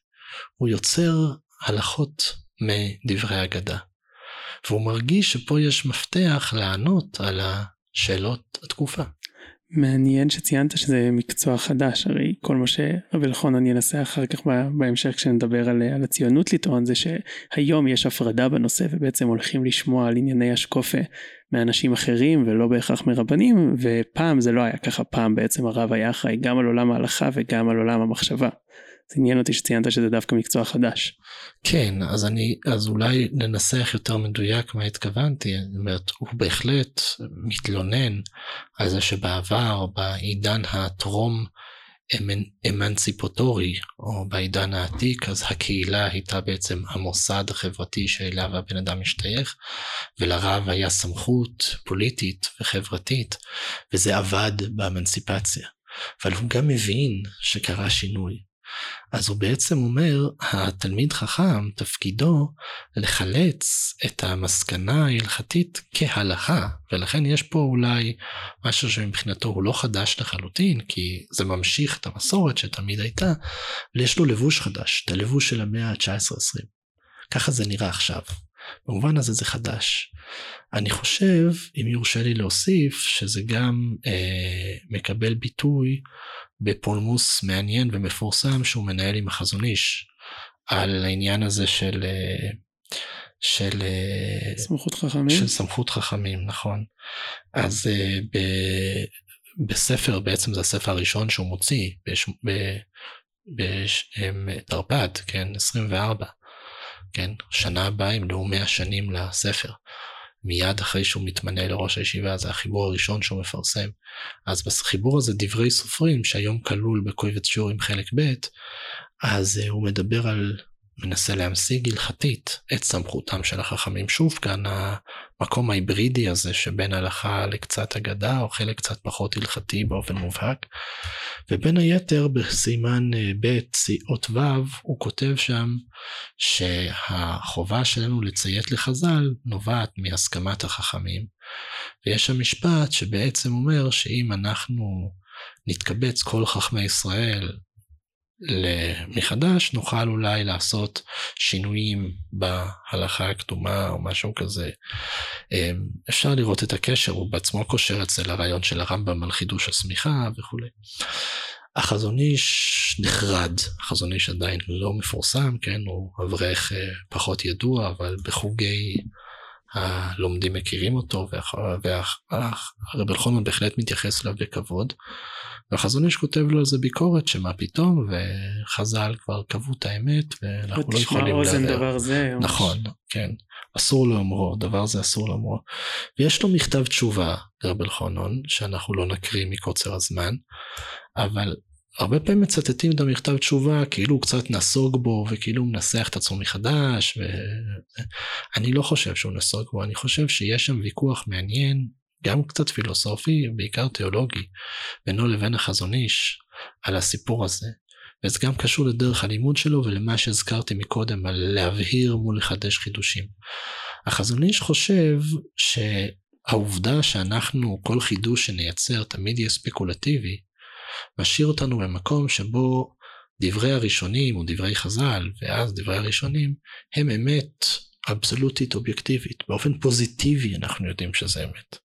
הוא יוצר הלכות מדברי אגדה. והוא מרגיש שפה יש מפתח לענות על השאלות התקופה. מעניין שציינת שזה מקצוע חדש, הרי כל מה שרב אלחונן ינסה אחר כך בהמשך כשנדבר על, על הציונות לטעון זה שהיום יש הפרדה בנושא ובעצם הולכים לשמוע על ענייני השקופה מאנשים אחרים ולא בהכרח מרבנים ופעם זה לא היה ככה, פעם בעצם הרב היה אחראי גם על עולם ההלכה וגם על עולם המחשבה. זה עניין אותי שציינת שזה דווקא מקצוע חדש. כן, אז אני, אז אולי ננסח יותר מדויק מה התכוונתי, זאת אומרת, הוא בהחלט מתלונן על זה שבעבר, בעידן הטרום אמנציפוטורי, או בעידן העתיק, אז הקהילה הייתה בעצם המוסד החברתי שאליו הבן אדם משתייך, ולרב היה סמכות פוליטית וחברתית, וזה עבד באמנציפציה. אבל הוא גם מבין שקרה שינוי. אז הוא בעצם אומר, התלמיד חכם, תפקידו לחלץ את המסקנה ההלכתית כהלכה, ולכן יש פה אולי משהו שמבחינתו הוא לא חדש לחלוטין, כי זה ממשיך את המסורת שתמיד הייתה, אבל יש לו לבוש חדש, את הלבוש של המאה ה-19-20. ככה זה נראה עכשיו. במובן הזה זה חדש. אני חושב, אם יורשה לי להוסיף, שזה גם אה, מקבל ביטוי בפולמוס מעניין ומפורסם שהוא מנהל עם החזון איש, על העניין הזה של... אה, של אה, סמכות חכמים? של סמכות חכמים נכון. אז אה, ב, בספר בעצם זה הספר הראשון שהוא מוציא בתרפ"ד כן 24 כן שנה הבאה ימלאו 100 שנים לספר מיד אחרי שהוא מתמנה לראש הישיבה, זה החיבור הראשון שהוא מפרסם. אז בחיבור הזה דברי סופרים, שהיום כלול בקובץ שיעורים חלק ב', אז uh, הוא מדבר על מנסה להמשיג הלכתית את סמכותם של החכמים. שוב כאן המקום ההיברידי הזה שבין הלכה לקצת אגדה או חלק קצת פחות הלכתי באופן מובהק. ובין היתר בסימן אה, ב' אות ו' הוא כותב שם שהחובה שלנו לציית לחז"ל נובעת מהסכמת החכמים. ויש שם משפט שבעצם אומר שאם אנחנו נתקבץ כל חכמי ישראל מחדש נוכל אולי לעשות שינויים בהלכה הקדומה או משהו כזה. אמ, אפשר לראות את הקשר, הוא בעצמו קושר אצל הרעיון של הרמב"ם על חידוש השמיכה וכולי. החזון איש נחרד, החזון איש עדיין לא מפורסם, כן, הוא אברך אה, פחות ידוע, אבל בחוגי הלומדים מכירים אותו, והרב אלחונן בהחלט מתייחס אליו בכבוד. והחזון איש כותב לו על זה ביקורת שמה פתאום וחז"ל כבר קבעו את האמת ואנחנו לא יכולים אוזן דבר זה. נכון, כן. אסור לאומרו, דבר זה אסור לאומרו. ויש לו מכתב תשובה, רב אלחונון, שאנחנו לא נקריא מקוצר הזמן, אבל הרבה פעמים מצטטים את המכתב תשובה כאילו הוא קצת נסוג בו וכאילו הוא מנסח את עצמו מחדש ואני לא חושב שהוא נסוג בו, אני חושב שיש שם ויכוח מעניין גם קצת פילוסופי, בעיקר תיאולוגי, בינו לבין החזון איש, על הסיפור הזה. וזה גם קשור לדרך הלימוד שלו ולמה שהזכרתי מקודם על להבהיר מול לחדש חידושים. החזון איש חושב שהעובדה שאנחנו, כל חידוש שנייצר תמיד יהיה ספקולטיבי, משאיר אותנו במקום שבו דברי הראשונים או דברי חז"ל ואז דברי הראשונים הם אמת אבסולוטית אובייקטיבית באופן פוזיטיבי אנחנו יודעים שזה אמת.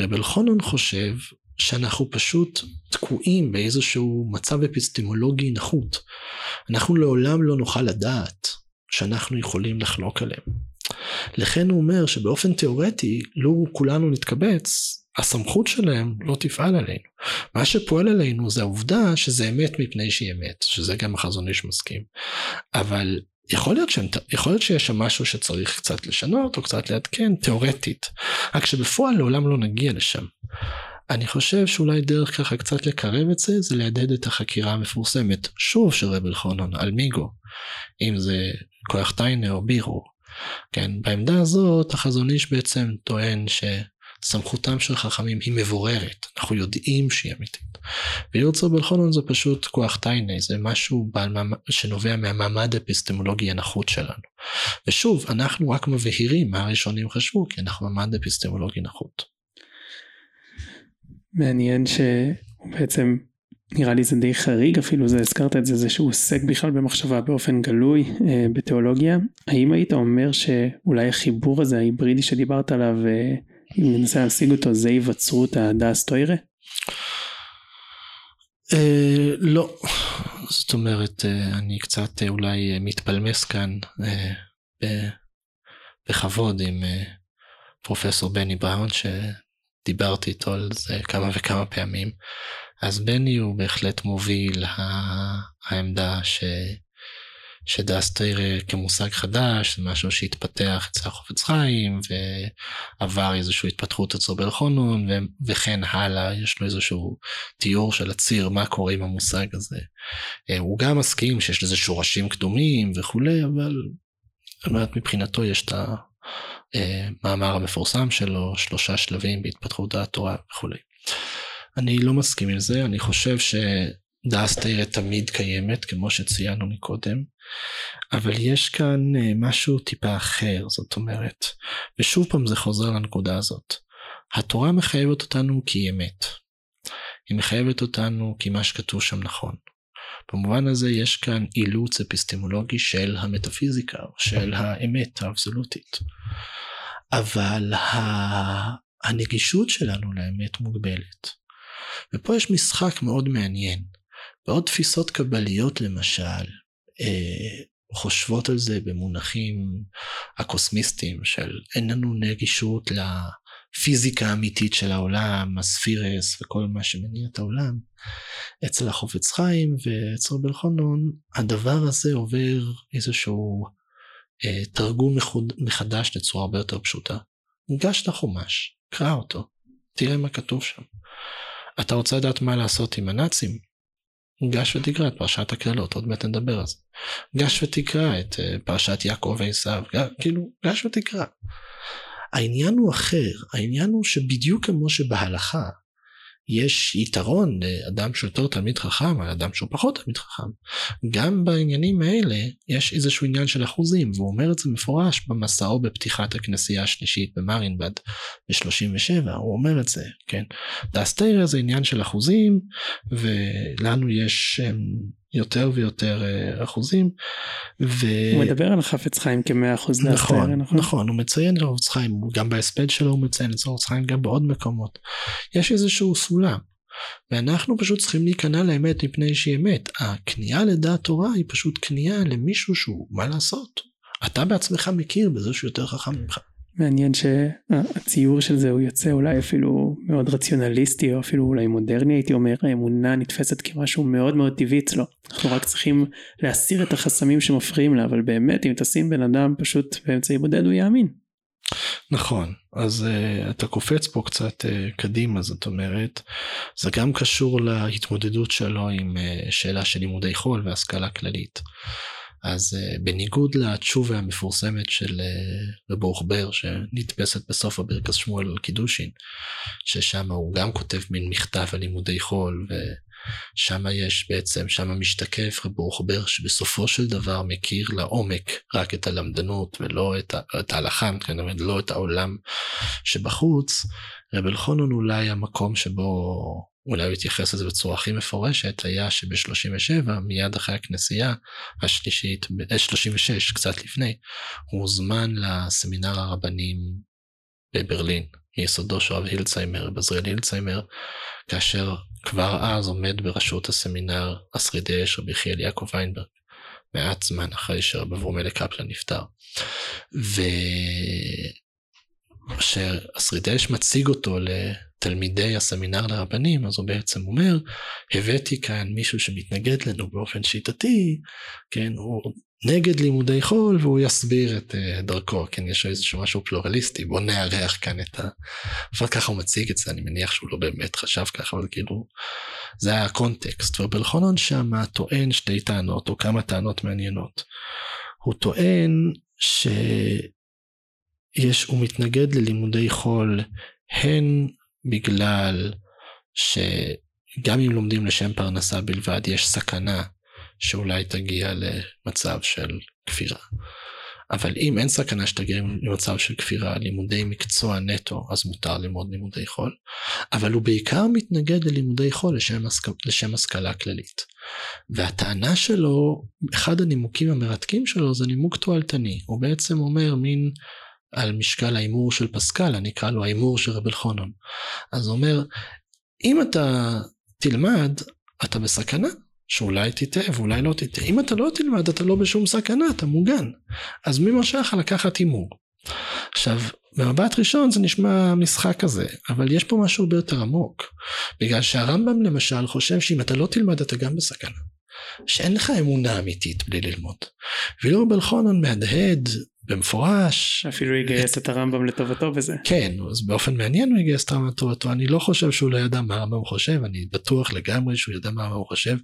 רב אלחונן חושב שאנחנו פשוט תקועים באיזשהו מצב אפיסטמולוגי נחות. אנחנו לעולם לא נוכל לדעת שאנחנו יכולים לחלוק עליהם. לכן הוא אומר שבאופן תיאורטי, לו כולנו נתקבץ, הסמכות שלהם לא תפעל עלינו. מה שפועל עלינו זה העובדה שזה אמת מפני שהיא אמת, שזה גם החזון איש מסכים. אבל יכול להיות, שם, יכול להיות שיש שם משהו שצריך קצת לשנות או קצת לעדכן תיאורטית, רק שבפועל לעולם לא נגיע לשם. אני חושב שאולי דרך ככה קצת לקרב את זה, זה לידד את החקירה המפורסמת, שוב של רב אלחונון, על מיגו, אם זה כוח טיינה או בירו. כן, בעמדה הזאת החזון איש בעצם טוען ש... סמכותם של חכמים היא מבוררת, אנחנו יודעים שהיא אמיתית. ויוצר בלחונון זה פשוט כוח טייני, זה משהו בעל, שנובע מהמעמד האפיסטמולוגי הנחות שלנו. ושוב, אנחנו רק מבהירים מה הראשונים חשבו, כי אנחנו מעמד אפיסטמולוגי נחות. מעניין שהוא בעצם נראה לי זה די חריג אפילו זה הזכרת את זה זה שהוא עוסק בכלל במחשבה באופן גלוי אה, בתיאולוגיה האם היית אומר שאולי החיבור הזה ההיברידי שדיברת עליו אה, אם ננסה להשיג אותו זה היווצרות הדס טוירה? אה, לא זאת אומרת אה, אני קצת אה, אולי מתפלמס כאן בכבוד עם פרופסור בני בראון שדיברתי איתו על זה כמה וכמה פעמים אז בני הוא בהחלט מוביל העמדה ש... שדסטר כמושג חדש זה משהו שהתפתח אצל החופץ חיים ועבר איזושהי התפתחות אצלו בלחונון וכן הלאה יש לו איזשהו תיאור של הציר מה קורה עם המושג הזה. אה, הוא גם מסכים שיש לזה שורשים קדומים וכולי אבל אומרת, מבחינתו יש את המאמר המפורסם שלו שלושה שלבים בהתפתחות דעת תורה וכולי. אני לא מסכים עם זה, אני חושב שדעת תראה תמיד קיימת, כמו שציינו מקודם, אבל יש כאן אה, משהו טיפה אחר, זאת אומרת, ושוב פעם זה חוזר לנקודה הזאת. התורה מחייבת אותנו כי היא אמת. היא מחייבת אותנו כי מה שכתוב שם נכון. במובן הזה יש כאן אילוץ אפיסטמולוגי של המטאפיזיקה, של האמת האבסולוטית. אבל הנגישות שלנו לאמת מוגבלת. ופה יש משחק מאוד מעניין. בעוד תפיסות קבליות למשל אה, חושבות על זה במונחים הקוסמיסטיים של אין לנו נגישות לפיזיקה האמיתית של העולם, הספירס וכל מה שמניע את העולם. אצל החופץ חיים ואצל רבי אלחנון הדבר הזה עובר איזשהו אה, תרגום מחדש לצורה הרבה יותר פשוטה. ניגש לחומש, קרא אותו, תראה מה כתוב שם. אתה רוצה לדעת מה לעשות עם הנאצים? גש ותקרא את פרשת הקללות, עוד מעט נדבר על זה. גש ותקרא את uh, פרשת יעקב ועשיו, כאילו, גש ותקרא. העניין הוא אחר, העניין הוא שבדיוק כמו שבהלכה יש יתרון לאדם שהוא יותר תלמיד חכם על אדם שהוא פחות תלמיד חכם. גם בעניינים האלה יש איזשהו עניין של אחוזים והוא אומר את זה מפורש במסעו בפתיחת הכנסייה השלישית במרינבד ב-37 הוא אומר את זה כן. דאסטיירה זה עניין של אחוזים ולנו יש יותר ויותר אה, אחוזים. ו... הוא מדבר על חפץ חיים כמאה אחוז נכון, נכון נכון הוא מציין את חפץ חיים גם בהספד שלו הוא מציין את חפץ חיים גם בעוד מקומות. יש איזשהו סולם. ואנחנו פשוט צריכים להיכנע לאמת מפני שהיא אמת. הכניעה לדעת תורה היא פשוט כניעה למישהו שהוא מה לעשות. אתה בעצמך מכיר בזה שהוא יותר חכם ממך. מעניין שהציור של זה הוא יוצא אולי אפילו מאוד רציונליסטי או אפילו אולי מודרני הייתי אומר האמונה נתפסת כמשהו מאוד מאוד טבעי אצלו אנחנו רק צריכים להסיר את החסמים שמפריעים לה אבל באמת אם תשים בן אדם פשוט באמצעי בודד הוא יאמין. נכון אז uh, אתה קופץ פה קצת uh, קדימה זאת אומרת זה גם קשור להתמודדות שלו עם uh, שאלה של לימודי חול והשכלה כללית. אז uh, בניגוד לתשובה המפורסמת של uh, רב אוכבר שנתפסת בסוף הברכס שמואל על קידושין ששם הוא גם כותב מין מכתב על לימודי חול ושם יש בעצם שם משתקף רב אוכבר שבסופו של דבר מכיר לעומק רק את הלמדנות ולא את, את ההלכה כן, לא את העולם שבחוץ. רב אלחונון אולי המקום שבו אולי הוא התייחס לזה בצורה הכי מפורשת, היה שב-37, מיד אחרי הכנסייה השלישית, 36, אה, קצת לפני, הוא הוזמן לסמינר הרבנים בברלין, מיסודו של רב הילצהיימר, בזריאל הילצהיימר, כאשר כבר אז עומד בראשות הסמינר השרידי אש רבי יחיאל יעקב ויינברג, מעט זמן אחרי שרב אברומלך קפלן נפטר. ו... שהשרידש מציג אותו לתלמידי הסמינר לרבנים, אז הוא בעצם אומר, הבאתי כאן מישהו שמתנגד לנו באופן שיטתי, כן, הוא נגד לימודי חול והוא יסביר את uh, דרכו, כן, יש איזשהו משהו פלורליסטי, בוא נארח כאן את ה... אבל ככה הוא מציג את זה, אני מניח שהוא לא באמת חשב ככה, אבל כאילו, זה היה הקונטקסט, ובלחונון שם טוען שתי טענות, או כמה טענות מעניינות. הוא טוען ש... יש, הוא מתנגד ללימודי חול הן בגלל שגם אם לומדים לשם פרנסה בלבד יש סכנה שאולי תגיע למצב של כפירה. אבל אם אין סכנה שתגיע למצב של כפירה, לימודי מקצוע נטו, אז מותר ללמוד לימודי חול, אבל הוא בעיקר מתנגד ללימודי חול לשם, לשם השכלה כללית. והטענה שלו, אחד הנימוקים המרתקים שלו זה נימוק תועלתני, הוא בעצם אומר מין על משקל ההימור של פסקל, אני אקרא לו ההימור של רב אלחונון. אז הוא אומר, אם אתה תלמד, אתה בסכנה, שאולי תטעה ואולי לא תטעה. אם אתה לא תלמד, אתה לא בשום סכנה, אתה מוגן. אז מי מרשה לך לקחת הימור? עכשיו, במבט ראשון זה נשמע משחק כזה, אבל יש פה משהו הרבה יותר עמוק. בגלל שהרמב"ם למשל חושב שאם אתה לא תלמד אתה גם בסכנה. שאין לך אמונה אמיתית בלי ללמוד. ואילו בלחונון מהדהד במפורש. אפילו יגייס את הרמב"ם לטובתו בזה. כן, אז באופן מעניין הוא יגייס את הרמב"ם לטובתו. אני לא חושב שהוא לא ידע מה הרמב"ם חושב, אני בטוח לגמרי שהוא ידע מה הרמב"ם חושב.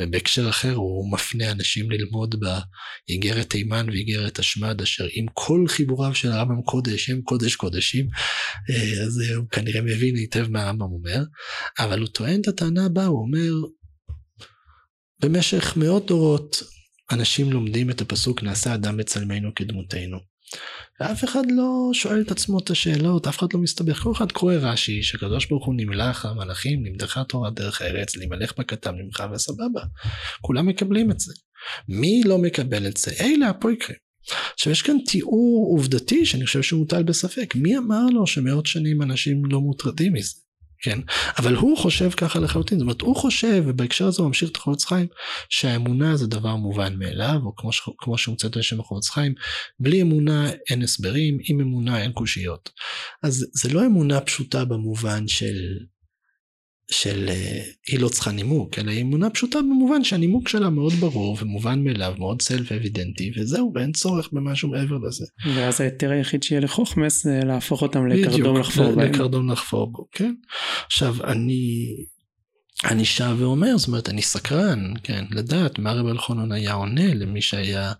ובהקשר אחר הוא מפנה אנשים ללמוד באיגרת תימן ואיגרת השמד, אשר עם כל חיבוריו של הרמב"ם קודש הם קודש קודשים, אה, אז הוא כנראה מבין היטב מה הרמב"ם אומר. אבל הוא טוען את הטענה הבאה, הוא אומר, במשך מאות דורות אנשים לומדים את הפסוק נעשה אדם בצלמנו כדמותנו. ואף אחד לא שואל את עצמו את השאלות, אף אחד לא מסתבך, כל אחד קורא רש"י שקדוש ברוך הוא נמלך המלאכים, נמדך תורה דרך הארץ, להימלך בכתב ממך וסבבה. כולם מקבלים את זה. מי לא מקבל את זה? אלה הפויקרים. עכשיו יש כאן תיאור עובדתי שאני חושב שהוא מוטל בספק, מי אמר לו שמאות שנים אנשים לא מוטרדים מזה? כן? אבל הוא חושב ככה לחלוטין, זאת אומרת הוא חושב, ובהקשר הזה הוא ממשיך את החולץ חיים, שהאמונה זה דבר מובן מאליו, או כמו. כמו שהוצאת לשם החולץ חיים, בלי אמונה אין הסברים, עם אמונה אין קושיות. אז זה לא אמונה פשוטה במובן של של אה, היא לא צריכה נימוק, אלא היא אמונה פשוטה במובן שהנימוק שלה מאוד ברור ומובן מאליו, מאוד סלף אבידנטי, וזהו, ואין צורך במשהו מעבר לזה. ואז ההיתר היחיד שיהיה לחוכמס זה להפוך אותם לקרדום לחפור בהם. לקרדום לחפור בו, כן. עכשיו, אני... אני שב ואומר, זאת אומרת, אני סקרן, כן, לדעת מה רב אלחונון היה עונה למי שהיה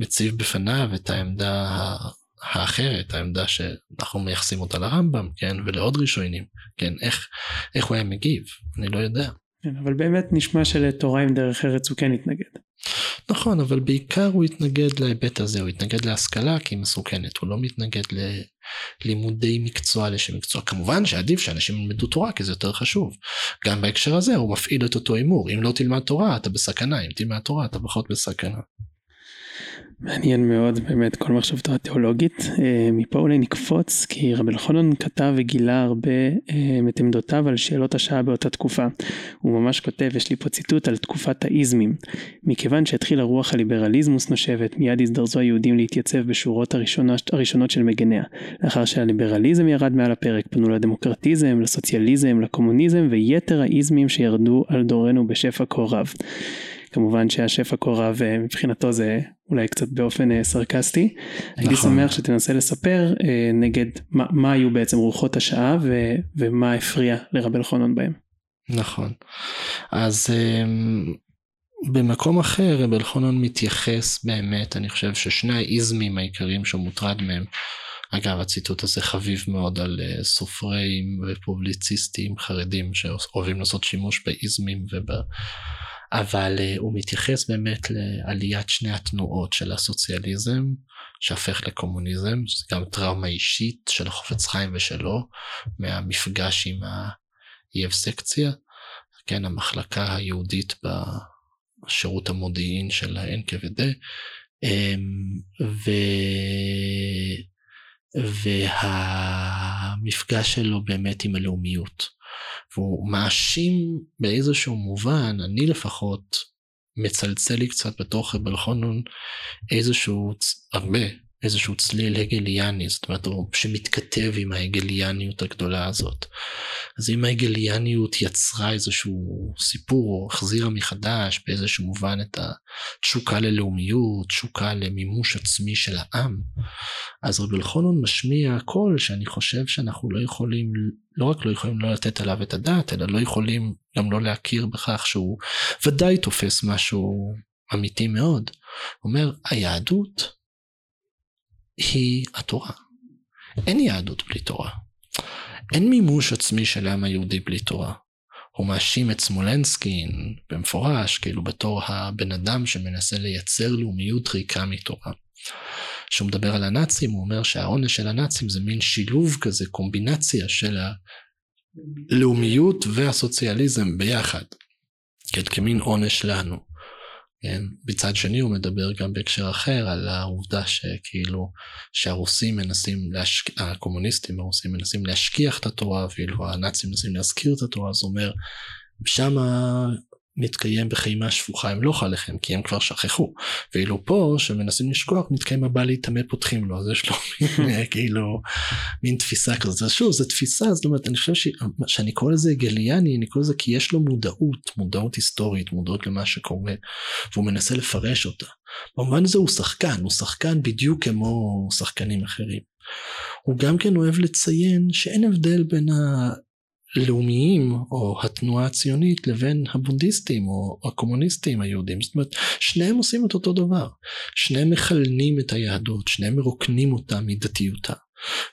מציב בפניו את העמדה האחרת, העמדה שאנחנו מייחסים אותה לרמב"ם, כן, ולעוד ראשונים, כן, איך, איך הוא היה מגיב, אני לא יודע. כן, אבל באמת נשמע שלתורה עם דרך ארץ הוא כן התנגד. נכון, אבל בעיקר הוא התנגד להיבט הזה, הוא התנגד להשכלה כי היא מסוכנת, הוא לא מתנגד ללימודי מקצוע לשם מקצוע. כמובן שעדיף שאנשים ילמדו תורה כי זה יותר חשוב. גם בהקשר הזה הוא מפעיל את אותו הימור, אם לא תלמד תורה אתה בסכנה, אם תלמד תורה אתה פחות בסכנה. מעניין מאוד באמת כל מחשבתו התיאולוגית. אה, מפה אולי נקפוץ כי רבי אלחונן כתב וגילה הרבה אה, את עמדותיו על שאלות השעה באותה תקופה. הוא ממש כותב, יש לי פה ציטוט על תקופת האיזמים. מכיוון שהתחילה רוח הליברליזמוס נושבת, מיד הזדרזו היהודים להתייצב בשורות הראשונות, הראשונות של מגניה. לאחר שהליברליזם ירד מעל הפרק, פנו לדמוקרטיזם, לסוציאליזם, לקומוניזם ויתר האיזמים שירדו על דורנו בשפע כה רב. כמובן שהשפע כה רב אה, מבחינתו זה אולי קצת באופן אה, סרקסטי. נכון. הייתי שמח שתנסה לספר אה, נגד מה, מה היו בעצם רוחות השעה ו, ומה הפריע לרב אלחונון בהם. נכון. אז במקום אחר רב אלחונון מתייחס באמת, אני חושב ששני האיזמים העיקריים שהוא מוטרד מהם, אגב הציטוט הזה חביב מאוד על סופרים ופובליציסטים חרדים שאוהבים לעשות שימוש באיזמים וב... אבל uh, הוא מתייחס באמת לעליית שני התנועות של הסוציאליזם שהפך לקומוניזם, זה גם טראומה אישית של החופץ חיים ושלו מהמפגש עם האי סקציה, כן, המחלקה היהודית בשירות המודיעין של ה-NKVD, אמ, ו... והמפגש שלו באמת עם הלאומיות. והוא מאשים באיזשהו מובן, אני לפחות, מצלצל לי קצת בתוך בלחונון איזשהו, הרבה, איזשהו צליל הגליאני, זאת אומרת, הוא שמתכתב עם ההגליאניות הגדולה הזאת. אז אם ההגליאניות יצרה איזשהו סיפור, או החזירה מחדש באיזשהו מובן את התשוקה ללאומיות, תשוקה למימוש עצמי של העם, אז רבי אלחונון משמיע קול שאני חושב שאנחנו לא יכולים, לא רק לא יכולים לא לתת עליו את הדעת, אלא לא יכולים גם לא להכיר בכך שהוא ודאי תופס משהו אמיתי מאוד. אומר, היהדות היא התורה. אין יהדות בלי תורה. אין מימוש עצמי של העם היהודי בלי תורה. הוא מאשים את סמולנסקין במפורש, כאילו בתור הבן אדם שמנסה לייצר לאומיות ריקה מתורה. כשהוא מדבר על הנאצים הוא אומר שהעונש של הנאצים זה מין שילוב כזה קומבינציה של הלאומיות והסוציאליזם ביחד כן, כמין עונש לנו. כן? מצד שני הוא מדבר גם בהקשר אחר על העובדה שכאילו שהרוסים מנסים, להשק... הקומוניסטים הרוסים מנסים להשכיח את התורה ואילו הנאצים מנסים להזכיר את התורה, אז הוא אומר שמה מתקיים בחימה שפוכה הם לא חל לכם כי הם כבר שכחו. ואילו פה שמנסים לשכוח מתקיים הבא להתעמא פותחים לו. אז יש לו כאילו מין תפיסה כזאת. אז שוב זו תפיסה זאת אומרת אני חושב ש... שאני קורא לזה גליאני אני קורא לזה כי יש לו מודעות מודעות היסטורית מודעות למה שקורה והוא מנסה לפרש אותה. במובן הזה הוא שחקן הוא שחקן בדיוק כמו שחקנים אחרים. הוא גם כן אוהב לציין שאין הבדל בין ה... לאומיים או התנועה הציונית לבין הבונדיסטים או הקומוניסטים היהודים. זאת אומרת שניהם עושים את אותו דבר. שניהם מכלנים את היהדות שניהם מרוקנים אותה מדתיותה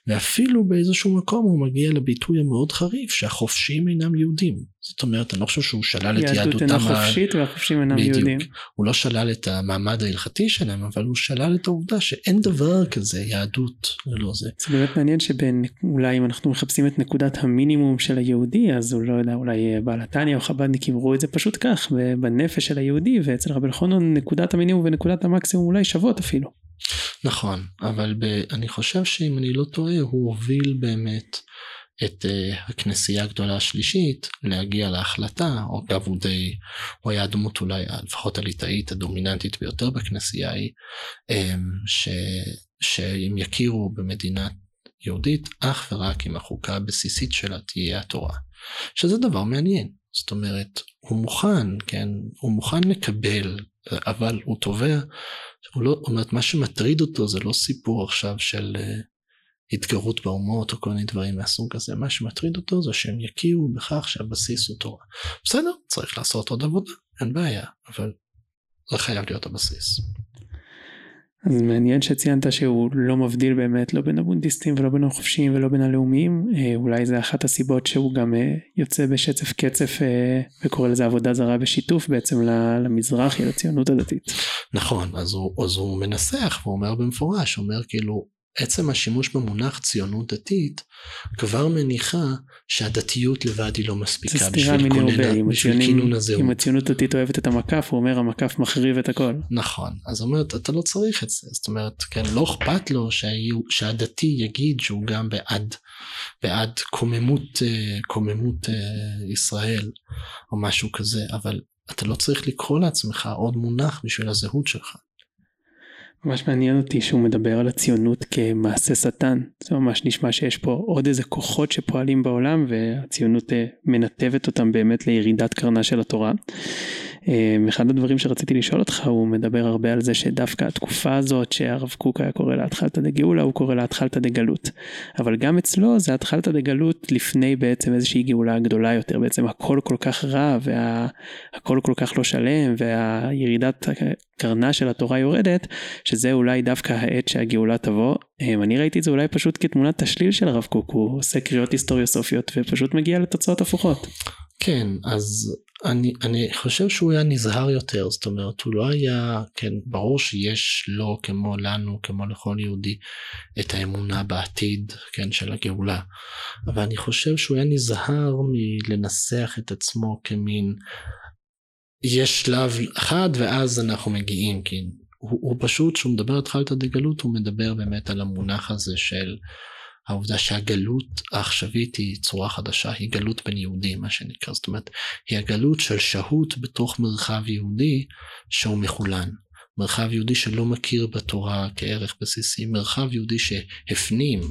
ואפילו באיזשהו מקום הוא מגיע לביטוי המאוד חריף שהחופשיים אינם יהודים זאת אומרת, אני לא חושב שהוא שלל את יהדותם. יהדות אינה חופשית והחופשים אינם יהודים. הוא לא שלל את המעמד ההלכתי שלהם, אבל הוא שלל את העובדה שאין דבר כזה יהדות ולא זה. זה באמת מעניין שאולי אם אנחנו מחפשים את נקודת המינימום של היהודי, אז הוא לא יודע, אולי בעל התניא או חב"דניק יראו את זה פשוט כך, בנפש של היהודי, ואצל רבי אלחונון נקודת המינימום ונקודת המקסימום אולי שוות אפילו. נכון, אבל ב, אני חושב שאם אני לא טועה, הוא הוביל באמת את uh, הכנסייה הגדולה השלישית להגיע להחלטה, או אגב הוא די, הוא היה הדמות אולי לפחות הליטאית הדומיננטית ביותר בכנסייה היא, um, ש, שהם יכירו במדינה יהודית אך ורק אם החוקה הבסיסית שלה תהיה התורה. שזה דבר מעניין, זאת אומרת הוא מוכן, כן, הוא מוכן לקבל, אבל הוא תובע, הוא לא, אומרת מה שמטריד אותו זה לא סיפור עכשיו של uh, התגרות באומות או כל מיני דברים מהסוג הזה, מה שמטריד אותו זה שהם יכירו בכך שהבסיס הוא תורה. בסדר, צריך לעשות עוד עבודה, אין בעיה, אבל זה חייב להיות הבסיס. אז מעניין שציינת שהוא לא מבדיל באמת לא בין הבונדיסטים ולא בין החופשיים ולא בין הלאומיים אה, אולי זה אחת הסיבות שהוא גם אה, יוצא בשצף קצף אה, וקורא לזה עבודה זרה בשיתוף בעצם למזרחי לציונות הדתית. נכון אז הוא, אז הוא מנסח הוא אומר במפורש אומר כאילו עצם השימוש במונח ציונות דתית כבר מניחה שהדתיות לבד היא לא מספיקה בשביל, כונן, בשביל כינון הזהות. אם הציונות דתית אוהבת את המקף הוא אומר המקף מחריב את הכל. נכון אז אומרת אתה לא צריך את זה זאת אומרת כן לא אכפת לו שהיו, שהדתי יגיד שהוא גם בעד בעד קוממות אה, קוממות אה, ישראל או משהו כזה אבל אתה לא צריך לקרוא לעצמך עוד מונח בשביל הזהות שלך. ממש מעניין אותי שהוא מדבר על הציונות כמעשה שטן. זה ממש נשמע שיש פה עוד איזה כוחות שפועלים בעולם והציונות אה, מנתבת אותם באמת לירידת קרנה של התורה. אמ, אחד הדברים שרציתי לשאול אותך, הוא מדבר הרבה על זה שדווקא התקופה הזאת שהרב קוק היה קורא לה התחלתא דגאולה, הוא קורא לה התחלתא דגלות. אבל גם אצלו זה התחלתא דגלות לפני בעצם איזושהי גאולה גדולה יותר, בעצם הכל כל כך רע והכל כל כך לא שלם והירידת קרנה של התורה יורדת, שזה אולי דווקא העת שהגאולה תבוא. אמ, אני ראיתי את זה אולי פשוט כתמונת תשליל של הרב קוק, הוא עושה קריאות היסטוריוסופיות ופשוט מגיע לתוצאות הפוכות. כן, אז אני, אני חושב שהוא היה נזהר יותר, זאת אומרת, הוא לא היה, כן, ברור שיש לו, כמו לנו, כמו לכל יהודי, את האמונה בעתיד, כן, של הגאולה, אבל אני חושב שהוא היה נזהר מלנסח את עצמו כמין, יש שלב אחד ואז אנחנו מגיעים, כי הוא, הוא פשוט, כשהוא מדבר על התחלת הדגלות, הוא מדבר באמת על המונח הזה של העובדה שהגלות העכשווית היא צורה חדשה, היא גלות בין יהודים מה שנקרא, זאת אומרת היא הגלות של שהות בתוך מרחב יהודי שהוא מחולן. מרחב יהודי שלא מכיר בתורה כערך בסיסי, מרחב יהודי שהפנים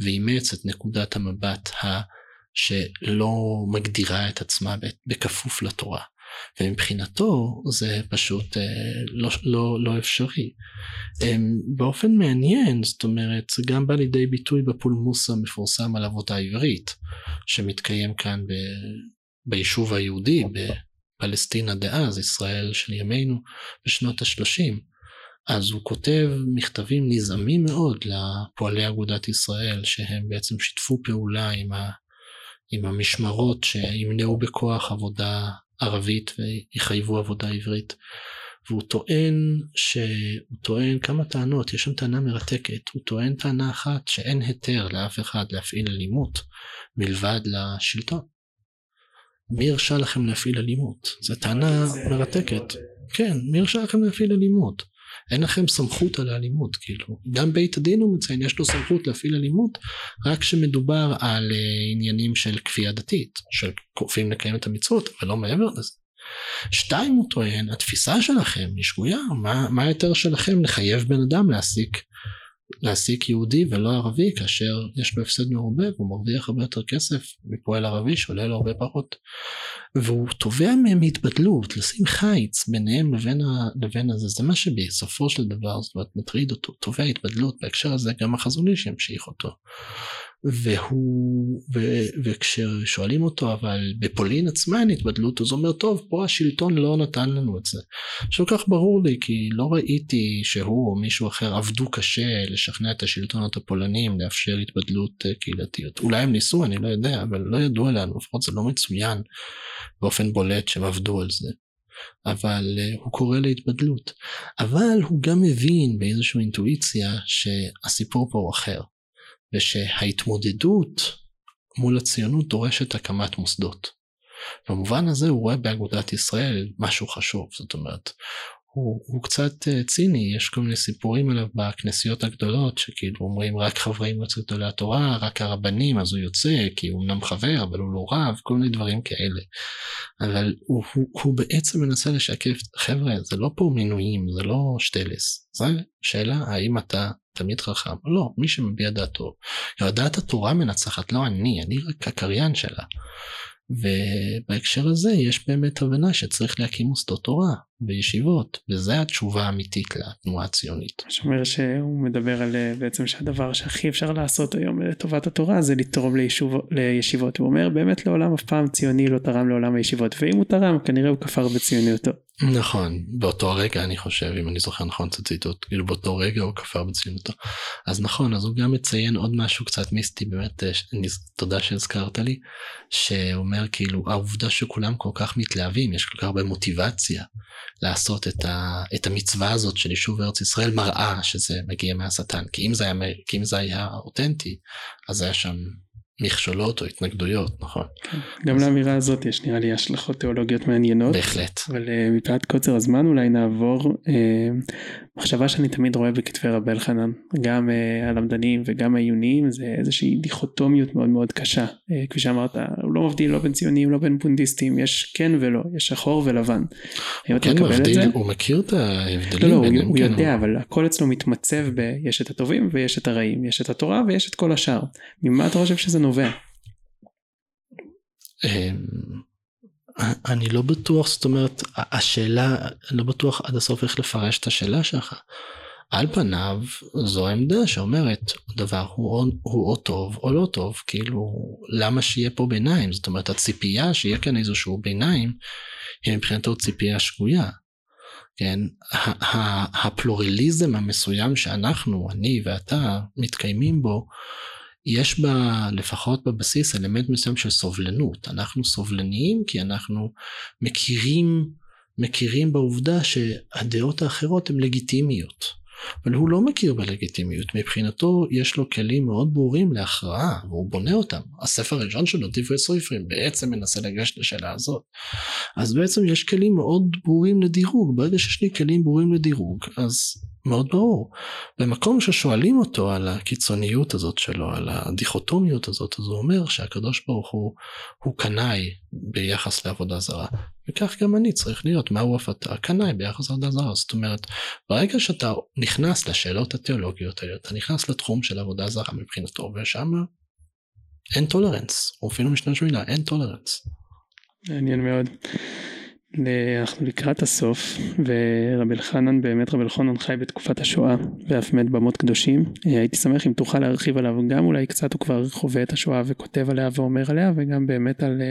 ואימץ את נקודת המבט ה... שלא מגדירה את עצמה בכפוף לתורה. ומבחינתו זה פשוט אה, לא, לא, לא אפשרי. אה, באופן מעניין, זאת אומרת, זה גם בא לידי ביטוי בפולמוס המפורסם על עבודה עברית, שמתקיים כאן ב, ביישוב היהודי, בפלסטינה דאז, ישראל של ימינו, בשנות השלושים. אז הוא כותב מכתבים נזעמים מאוד לפועלי אגודת ישראל, שהם בעצם שיתפו פעולה עם, ה, עם המשמרות שימנעו בכוח עבודה ערבית ויחייבו עבודה עברית. והוא טוען שהוא טוען כמה טענות, יש שם טענה מרתקת, הוא טוען טענה אחת שאין היתר לאף אחד להפעיל אלימות מלבד לשלטון. מי הרשה לכם להפעיל אלימות? זו טענה מרתקת. כן, מי הרשה לכם להפעיל אלימות? אין לכם סמכות על האלימות, כאילו. גם בית הדין הוא מציין, יש לו סמכות להפעיל אלימות, רק כשמדובר על uh, עניינים של כפייה דתית, של כופים לקיים את המצוות, ולא מעבר לזה. שתיים, הוא טוען, התפיסה שלכם היא שגויה, מה, מה היתר שלכם לחייב בן אדם להעסיק להעסיק יהודי ולא ערבי כאשר יש לו הפסד מרובה והוא מרוויח הרבה יותר כסף מפועל ערבי שעולה לו הרבה פחות. והוא תובע מהם התבדלות, לשים חיץ ביניהם לבין, ה, לבין הזה, זה מה שבסופו של דבר זאת אומרת מטריד אותו, תובע התבדלות, בהקשר הזה גם החזון איש ימשיך אותו. והוא, ו, וכששואלים אותו אבל בפולין עצמה אין התבדלות אז הוא אומר טוב פה השלטון לא נתן לנו את זה. עכשיו כך ברור לי כי לא ראיתי שהוא או מישהו אחר עבדו קשה לשכנע את השלטונות הפולנים לאפשר התבדלות אה, קהילתיות. אולי הם ניסו אני לא יודע אבל לא ידוע לנו לפחות זה לא מצוין באופן בולט שהם עבדו על זה. אבל uh, הוא קורא להתבדלות. אבל הוא גם מבין באיזושהי אינטואיציה שהסיפור פה הוא אחר. ושההתמודדות מול הציונות דורשת הקמת מוסדות. במובן הזה הוא רואה באגודת ישראל משהו חשוב, זאת אומרת, הוא, הוא קצת uh, ציני, יש כל מיני סיפורים עליו בכנסיות הגדולות, שכאילו אומרים רק חברי מועצת גדולי התורה, רק הרבנים, אז הוא יוצא, כי הוא אמנם חבר, אבל הוא לא רב, כל מיני דברים כאלה. אבל הוא, הוא, הוא בעצם מנסה לשקף, חבר'ה, זה לא פה מינויים, זה לא שטלס, זו שאלה האם אתה תמיד חכם, לא, מי שמביע דעתו. דעת התורה מנצחת, לא אני, אני רק הקריין שלה. ובהקשר הזה יש באמת הבנה שצריך להקים מוסדות תורה וישיבות, וזו התשובה האמיתית לתנועה הציונית. שאומר שהוא מדבר על אה, בעצם שהדבר שהכי אפשר לעשות היום לטובת התורה זה לתרום לישוב, לישיבות. הוא אומר באמת לעולם אף פעם ציוני לא תרם לעולם הישיבות, ואם הוא תרם כנראה הוא כפר בציוניותו. נכון, באותו הרגע אני חושב, אם אני זוכר נכון את הציטוט, כאילו באותו רגע הוא כפר בציונותו. אז נכון, אז הוא גם מציין עוד משהו קצת מיסטי, באמת, אה, תודה שהזכרת לי, שאומר כאילו העובדה שכולם כל כך מתלהבים, יש כל כך הרבה מוטיבציה לעשות את, ה, את המצווה הזאת של יישוב ארץ ישראל, מראה שזה מגיע מהשטן, כי אם זה היה, אם זה היה אותנטי, אז היה שם מכשולות או התנגדויות, נכון. כן. גם אז... לאמירה הזאת יש נראה לי השלכות תיאולוגיות מעניינות. בהחלט. אבל uh, מפאת קוצר הזמן אולי נעבור uh, מחשבה שאני תמיד רואה בכתבי רבי אלחנן, גם uh, הלמדנים וגם העיוניים, זה איזושהי דיכוטומיות מאוד מאוד קשה. Uh, כפי שאמרת, הוא לא מבדיל לא בין ציונים, לא בין בונדיסטים, יש כן ולא, יש שחור ולבן. הוא כן מבדיל, הוא מכיר את ההבדלים לא, לא, ביניהם. הוא, הוא כן, יודע, הוא... אבל הכל אצלו מתמצב ב... יש את הטובים ויש את הרעים, יש את התורה ויש את כל השאר. ממה אתה חושב שזה נובע? אמ, אני לא בטוח, זאת אומרת, השאלה, לא בטוח עד הסוף איך לפרש את השאלה שלך. על פניו זו העמדה שאומרת דבר הוא הוא או טוב או לא טוב כאילו למה שיהיה פה ביניים זאת אומרת הציפייה שיהיה כאן איזשהו ביניים היא מבחינתו ציפייה שגויה. כן הפלורליזם המסוים שאנחנו אני ואתה מתקיימים בו יש בה לפחות בבסיס אלמנט מסוים של סובלנות אנחנו סובלניים כי אנחנו מכירים מכירים בעובדה שהדעות האחרות הן לגיטימיות אבל הוא לא מכיר בלגיטימיות, מבחינתו יש לו כלים מאוד ברורים להכרעה, והוא בונה אותם. הספר הראשון שלו, דברי סופרים, בעצם מנסה לגשת לשאלה הזאת. אז בעצם יש כלים מאוד ברורים לדירוג, ברגע שיש לי כלים ברורים לדירוג, אז מאוד ברור. במקום ששואלים אותו על הקיצוניות הזאת שלו, על הדיכוטומיות הזאת, אז הוא אומר שהקדוש ברוך הוא, הוא קנאי ביחס לעבודה זרה. וכך גם אני צריך להיות, מה אתה? קנאי ביחס לעבודה זרה. זאת אומרת, ברגע שאתה נכנס לשאלות התיאולוגיות האלה, אתה נכנס לתחום של עבודה זרה מבחינתו, ושם אין טולרנס, או אפילו משתמש במילה, אין טולרנס. מעניין מאוד. אנחנו לקראת הסוף ורבי אלחנן באמת רבי אלחנן חי בתקופת השואה ואף מת במות קדושים. הייתי שמח אם תוכל להרחיב עליו גם אולי קצת הוא כבר חווה את השואה וכותב עליה ואומר עליה וגם באמת על,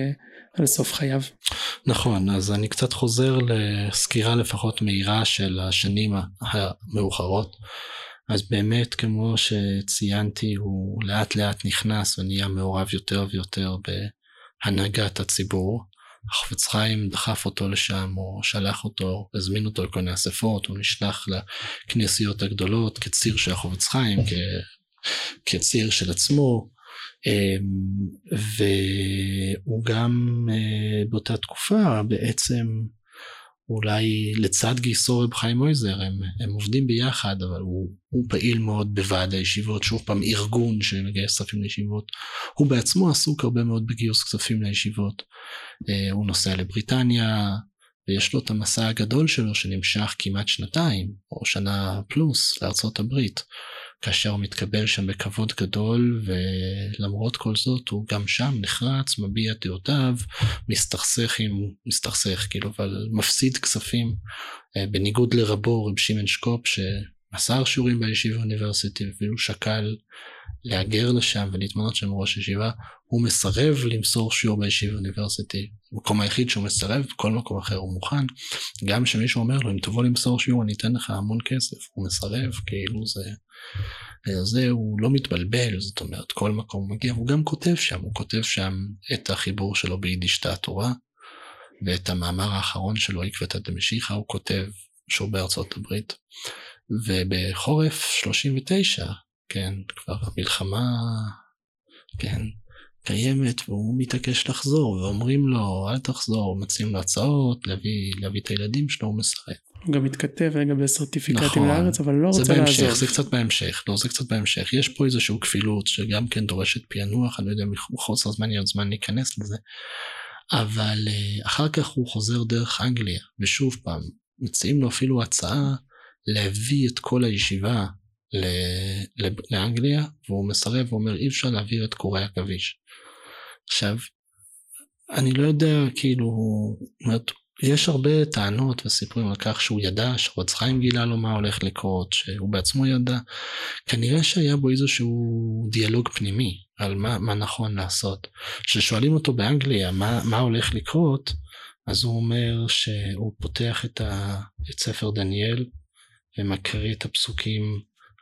על סוף חייו. נכון אז אני קצת חוזר לסקירה לפחות מהירה של השנים המאוחרות. אז באמת כמו שציינתי הוא לאט לאט נכנס ונהיה מעורב יותר ויותר בהנהגת הציבור החפץ חיים דחף אותו לשם, או שלח אותו, הזמין אותו לכל מיני אספות, הוא נשלח לכנסיות הגדולות כציר של החפץ חיים, כ... כציר של עצמו, אמ, והוא גם אה, באותה תקופה בעצם אולי לצד גיסו רב חיים מויזר, הם, הם עובדים ביחד, אבל הוא, הוא פעיל מאוד בוועד הישיבות, שוב פעם ארגון שמגייס כספים לישיבות. הוא בעצמו עסוק הרבה מאוד בגיוס כספים לישיבות. אה, הוא נוסע לבריטניה, ויש לו את המסע הגדול שלו שנמשך כמעט שנתיים, או שנה פלוס, לארצות הברית. כאשר הוא מתקבל שם בכבוד גדול ולמרות כל זאת הוא גם שם נחרץ, מביע דעותיו, מסתכסך עם, מסתכסך כאילו, אבל מפסיד כספים אה, בניגוד לרבו רב שמעון שקופ שמסר שיעורים בישיבה האוניברסיטי ואפילו שקל להגר לשם ולהתמנות שם ראש ישיבה, הוא מסרב למסור שיעור בישיבה האוניברסיטי. המקום היחיד שהוא מסרב, בכל מקום אחר הוא מוכן. גם כשמישהו אומר לו, אם תבוא למסור שיעור אני אתן לך המון כסף, הוא מסרב, כאילו זה... זה הוא לא מתבלבל, זאת אומרת, כל מקום הוא מגיע, הוא גם כותב שם, הוא כותב שם את החיבור שלו ביידיש התורה, ואת המאמר האחרון שלו, עקבתא דמשיחא, הוא כותב שהוא בארצות הברית. ובחורף 39, כן, כבר המלחמה, כן, קיימת והוא מתעקש לחזור ואומרים לו אל תחזור, מציעים לו הצעות להביא, להביא את הילדים שלו, הוא מסרב. הוא גם מתכתב לגבי סרטיפיקטים נכון, לארץ אבל לא רוצה זה בהמשך, לעזוב. זה קצת בהמשך, לא זה קצת בהמשך, יש פה איזושהי כפילות שגם כן דורשת פענוח, אני לא יודע אם מחוסר זמן יהיה עוד זמן להיכנס לזה, אבל אה, אחר כך הוא חוזר דרך אנגליה ושוב פעם מציעים לו אפילו הצעה להביא את כל הישיבה לאנגליה והוא מסרב ואומר אי אפשר להעביר את קורי עכביש. עכשיו אני לא יודע כאילו יש הרבה טענות וסיפורים על כך שהוא ידע שרוץ חיים גילה לו מה הולך לקרות שהוא בעצמו ידע. כנראה שהיה בו איזשהו דיאלוג פנימי על מה, מה נכון לעשות. כששואלים אותו באנגליה מה, מה הולך לקרות אז הוא אומר שהוא פותח את, ה, את ספר דניאל ומקריא את הפסוקים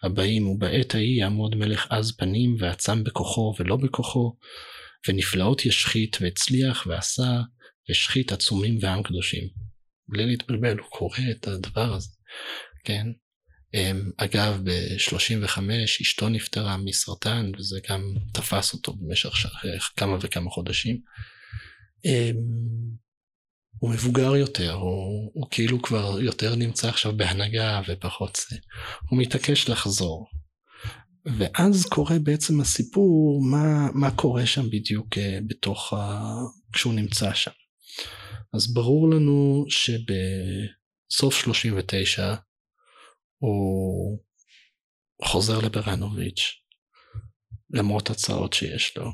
הבאים ובעת ההיא יעמוד מלך עז פנים ועצם בכוחו ולא בכוחו ונפלאות ישחית והצליח ועשה והשחית עצומים ועם קדושים. בלי להתבלבל הוא קורא את הדבר הזה, כן? אמ, אגב ב-35 אשתו נפטרה מסרטן וזה גם תפס אותו במשך כמה וכמה חודשים. אמ, הוא מבוגר יותר, הוא, הוא כאילו כבר יותר נמצא עכשיו בהנהגה ופחות זה. הוא מתעקש לחזור. ואז קורה בעצם הסיפור מה, מה קורה שם בדיוק אה, בתוך ה... כשהוא נמצא שם. אז ברור לנו שבסוף 39 הוא חוזר לברנוביץ' למרות הצעות שיש לו.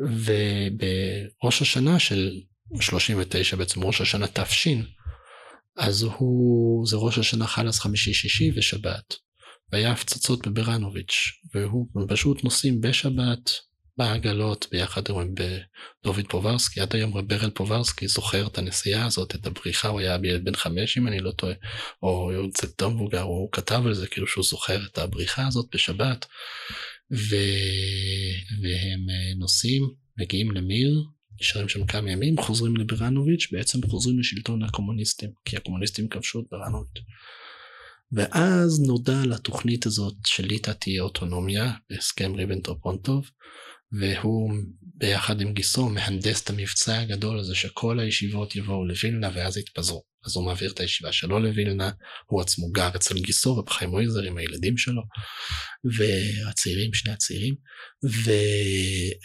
ובראש השנה של 39 בעצם ראש השנה תש אז הוא זה ראש השנה חל אז חמישי שישי ושבת והיה הפצצות בברנוביץ' והוא פשוט נוסעים בשבת בעגלות ביחד עם דוד פוברסקי עד היום רב ברל פוברסקי זוכר את הנסיעה הזאת את הבריחה הוא היה ילד בן חמש אם אני לא טועה או יוצא יותר מבוגר הוא כתב על זה כאילו שהוא זוכר את הבריחה הזאת בשבת ו... והם נוסעים מגיעים למיר נשארים שם כמה ימים, חוזרים לברנוביץ', בעצם חוזרים לשלטון הקומוניסטים, כי הקומוניסטים כבשו את ברנוביץ'. ואז נודע על התוכנית הזאת של ליטא תהיה אוטונומיה בהסכם ריבנטרופונטוב, והוא ביחד עם גיסו מהנדס את המבצע הגדול הזה שכל הישיבות יבואו לווילנה ואז יתפזרו. אז הוא מעביר את הישיבה שלו לווילנה, הוא עצמו גר אצל גיסו רב חיים מויזר עם הילדים שלו, והצעירים, שני הצעירים, ו,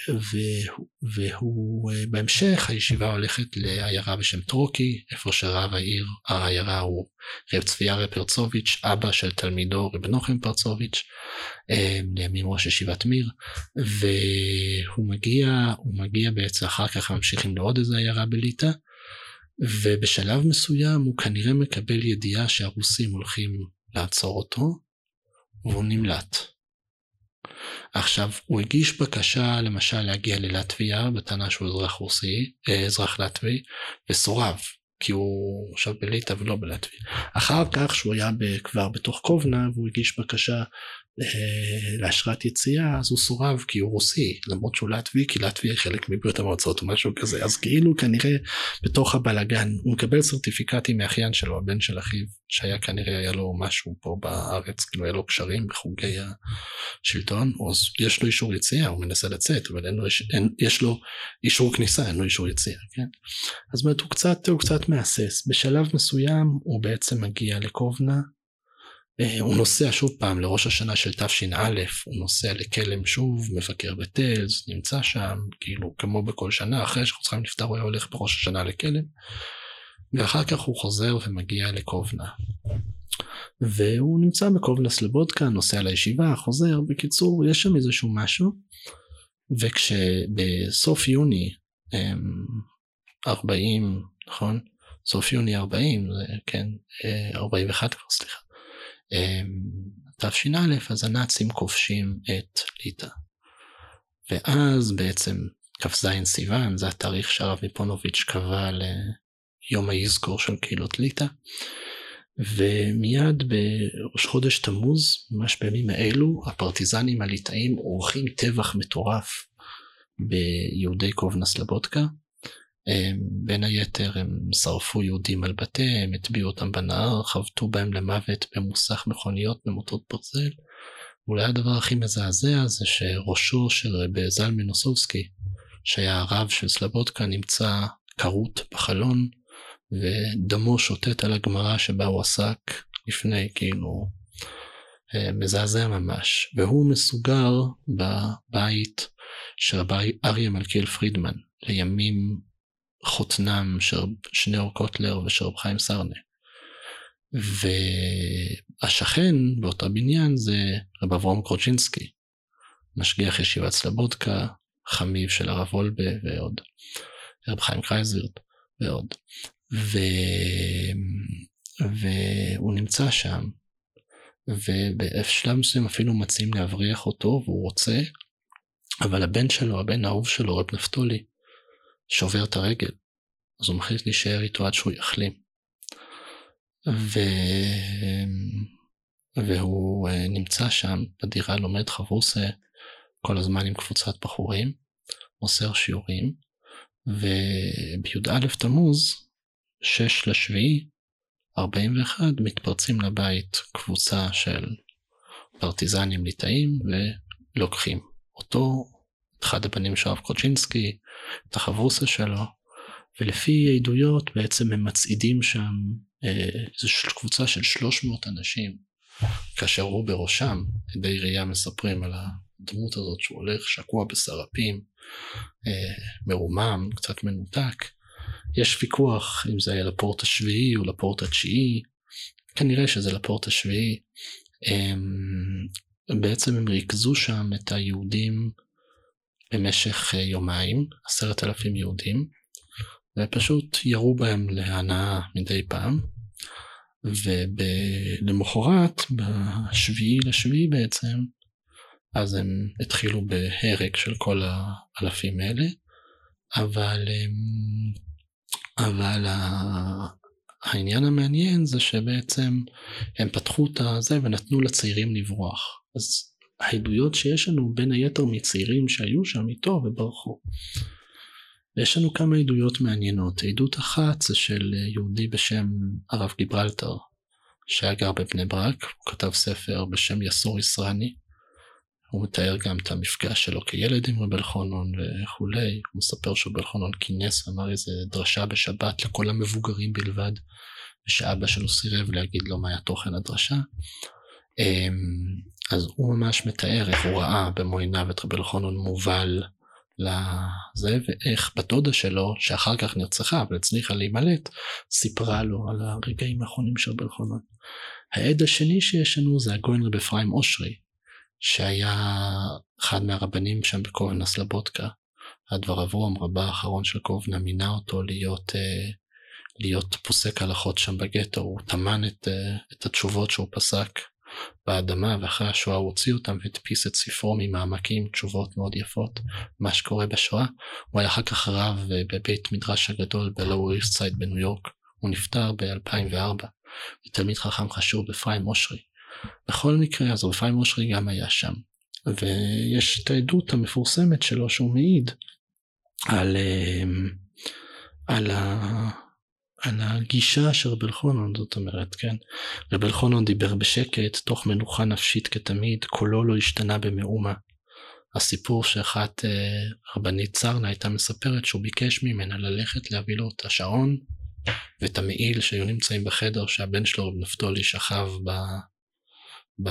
והוא, והוא בהמשך הישיבה הולכת לעיירה בשם טרוקי, איפה שרב העיר, העיירה הוא רב צביה פרצוביץ', אבא של תלמידו רב נוחם פרצוביץ', אה, לימים ראש ישיבת מיר, והוא מגיע, הוא מגיע בעצם אחר כך ממשיכים לעוד איזה עיירה בליטא, ובשלב מסוים הוא כנראה מקבל ידיעה שהרוסים הולכים לעצור אותו, והוא נמלט. עכשיו, הוא הגיש בקשה למשל להגיע ללטביה, בטענה שהוא אזרח רוסי, אה, אזרח לטבי, וסורב, כי הוא עכשיו בליטא ולא בלטביה. אחר כך, שהוא היה כבר בתוך קובנה, והוא הגיש בקשה לאשרת יציאה אז הוא סורב כי הוא רוסי למרות שהוא לטבי כי לטבי היא חלק מברית המועצות או משהו כזה. אז כאילו כנראה בתוך הבלאגן הוא מקבל סרטיפיקטים מאחיין שלו הבן של אחיו שהיה כנראה היה לו משהו פה בארץ כאילו היה לו קשרים בחוגי השלטון אז יש לו אישור יציאה הוא מנסה לצאת אבל אין לו, אין, יש לו אישור כניסה אין לו אישור יציאה כן? אז באמת הוא קצת הוא קצת מהסס. בשלב מסוים הוא בעצם מגיע לקובנה הוא נוסע שוב פעם לראש השנה של תש"א, הוא נוסע לכלם שוב, מבקר בטלס, נמצא שם, כאילו כמו בכל שנה, אחרי שחוצכם נפטר הוא היה הולך בראש השנה לכלם, ואחר כך הוא חוזר ומגיע לקובנה. והוא נמצא בקובנה סלבודקה, נוסע לישיבה, חוזר, בקיצור, יש שם איזשהו משהו, וכשבסוף יוני 40, אמ, נכון? סוף יוני 40, זה כן, 41 אה, כבר, סליחה. אמ, תש"א אז הנאצים כובשים את ליטא. ואז בעצם כ"ז סיוון זה התאריך שהרב מיפונוביץ' קבע ליום האזכור של קהילות ליטא. ומיד בראש חודש תמוז, ממש בימים האלו, הפרטיזנים הליטאים עורכים טבח מטורף ביהודי קובנה סלבודקה. בין היתר הם שרפו יהודים על בתיהם, הטביעו אותם בנהר, חבטו בהם למוות במוסך מכוניות במוטות ברזל. אולי הדבר הכי מזעזע זה שראשו של רבי זלמן נוסובסקי, שהיה הרב של סלבודקה, נמצא כרות בחלון, ודמו שוטט על הגמרא שבה הוא עסק לפני, כאילו, אה, מזעזע ממש. והוא מסוגר בבית של רבי אריה מלכיאל פרידמן, לימים חותנם של שני אור קוטלר ושל רב חיים סרנה. והשכן באותו בניין זה רב אברום קרוצ'ינסקי, משגיח ישיבת סלבודקה, חמיב של הרב וולבה ועוד, רב חיים קרייזווירט ועוד. ו... והוא נמצא שם, ובשלב מסוים אפילו מציעים להבריח אותו והוא רוצה, אבל הבן שלו, הבן האהוב שלו, רב נפתולי, שובר את הרגל, אז הוא מחליט להישאר איתו עד שהוא יחלים. ו... והוא אה, נמצא שם בדירה, לומד חבורסה כל הזמן עם קבוצת בחורים, מוסר שיעורים, ובי"א תמוז, 6 לשביעי, 41, מתפרצים לבית קבוצה של פרטיזנים ליטאים ולוקחים אותו, אחד הבנים של הרב קוצ'ינסקי, את החבורסה שלו, ולפי עדויות בעצם הם מצעידים שם אה, איזו קבוצה של 300 אנשים, כאשר הוא בראשם, עדי ראייה מספרים על הדמות הזאת שהוא הולך שקוע בסרפים, אה, מרומם, קצת מנותק. יש ויכוח אם זה היה לפורט השביעי או לפורט התשיעי, כנראה שזה לפורט השביעי. אה, בעצם הם ריכזו שם את היהודים במשך אה, יומיים, עשרת אלפים יהודים, ופשוט ירו בהם להנאה מדי פעם. ולמחרת, בשביעי לשביעי בעצם, אז הם התחילו בהרג של כל האלפים האלה, אבל, אבל העניין המעניין זה שבעצם הם פתחו את הזה ונתנו לצעירים לברוח. אז העדויות שיש לנו בין היתר מצעירים שהיו שם איתו וברחו. ויש לנו כמה עדויות מעניינות. עדות אחת זה של יהודי בשם הרב גיברלטר, שהיה גר בבני ברק, הוא כתב ספר בשם יסור ישרני. הוא מתאר גם את המפגש שלו כילד עם רבי אלחונון וכולי, הוא מספר שרבי אלחונון כינס, אמר איזה דרשה בשבת לכל המבוגרים בלבד, ושאבא שלו סירב להגיד לו מה היה תוכן הדרשה. אז הוא ממש מתאר איך הוא ראה במו עיניו את רבי אלחונון מובל לזה, ואיך בת דודה שלו, שאחר כך נרצחה אבל הצליחה להימלט, סיפרה לו על הרגעים האחרונים של רבי אלחונון. העד השני שיש לנו זה הגויין רבי אפרים אושרי, שהיה אחד מהרבנים שם בקובנה סלבודקה. הדבר אברום, רבה האחרון של קובנה, מינה אותו להיות, אה, להיות פוסק הלכות שם בגטו, הוא טמן את, אה, את התשובות שהוא פסק באדמה ואחרי השואה הוא הוציא אותם והדפיס את ספרו ממעמקים תשובות מאוד יפות מה שקורה בשואה. הוא היה אחר כך רב בבית מדרש הגדול בלואו איסט סייד בניו יורק. הוא נפטר ב-2004 תלמיד חכם חשוב אפרים אושרי בכל מקרה אז רב חיים אושרי גם היה שם. ויש את העדות המפורסמת שלו שהוא מעיד על, אמ, על, ה, על הגישה של רבי אלחונון זאת אומרת כן רבי אלחונון דיבר בשקט תוך מנוחה נפשית כתמיד קולו לא השתנה במאומה הסיפור שאחת אה, רבנית צרנה הייתה מספרת שהוא ביקש ממנה ללכת להביא לו את השעון ואת המעיל שהיו נמצאים בחדר שהבן שלו רב נפתולי שכב ב, ב,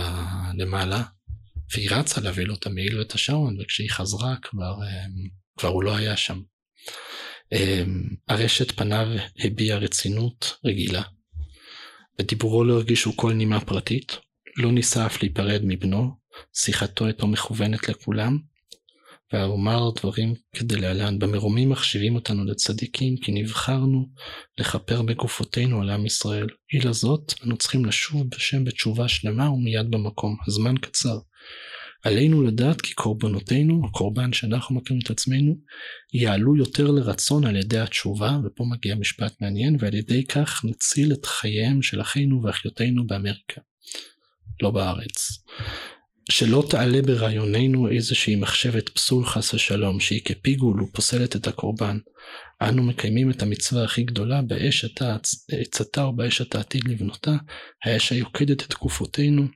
למעלה והיא רצה להביא לו את המעיל ואת השעון וכשהיא חזרה כבר, אה, כבר הוא לא היה שם. אה, הרשת פניו הביע רצינות רגילה. בדיבורו לא הרגישו כל נימה פרטית, לא ניסה אף להיפרד מבנו, שיחתו איתו מכוונת לכולם, ואומר דברים כדלהלן, במרומים מכשירים אותנו לצדיקים, כי נבחרנו לכפר בגופותינו על עם ישראל. אי לזאת, אנו צריכים לשוב בשם בתשובה שלמה ומיד במקום. הזמן קצר. עלינו לדעת כי קורבנותינו, הקורבן שאנחנו מכירים את עצמנו, יעלו יותר לרצון על ידי התשובה, ופה מגיע משפט מעניין, ועל ידי כך נציל את חייהם של אחינו ואחיותינו באמריקה, לא בארץ. שלא תעלה ברעיוננו איזושהי מחשבת פסול חס ושלום, שהיא כפיגול ופוסלת את הקורבן. אנו מקיימים את המצווה הכי גדולה באש עצתה או באש אתה עתיד לבנותה, האש היוקדת את תקופותינו,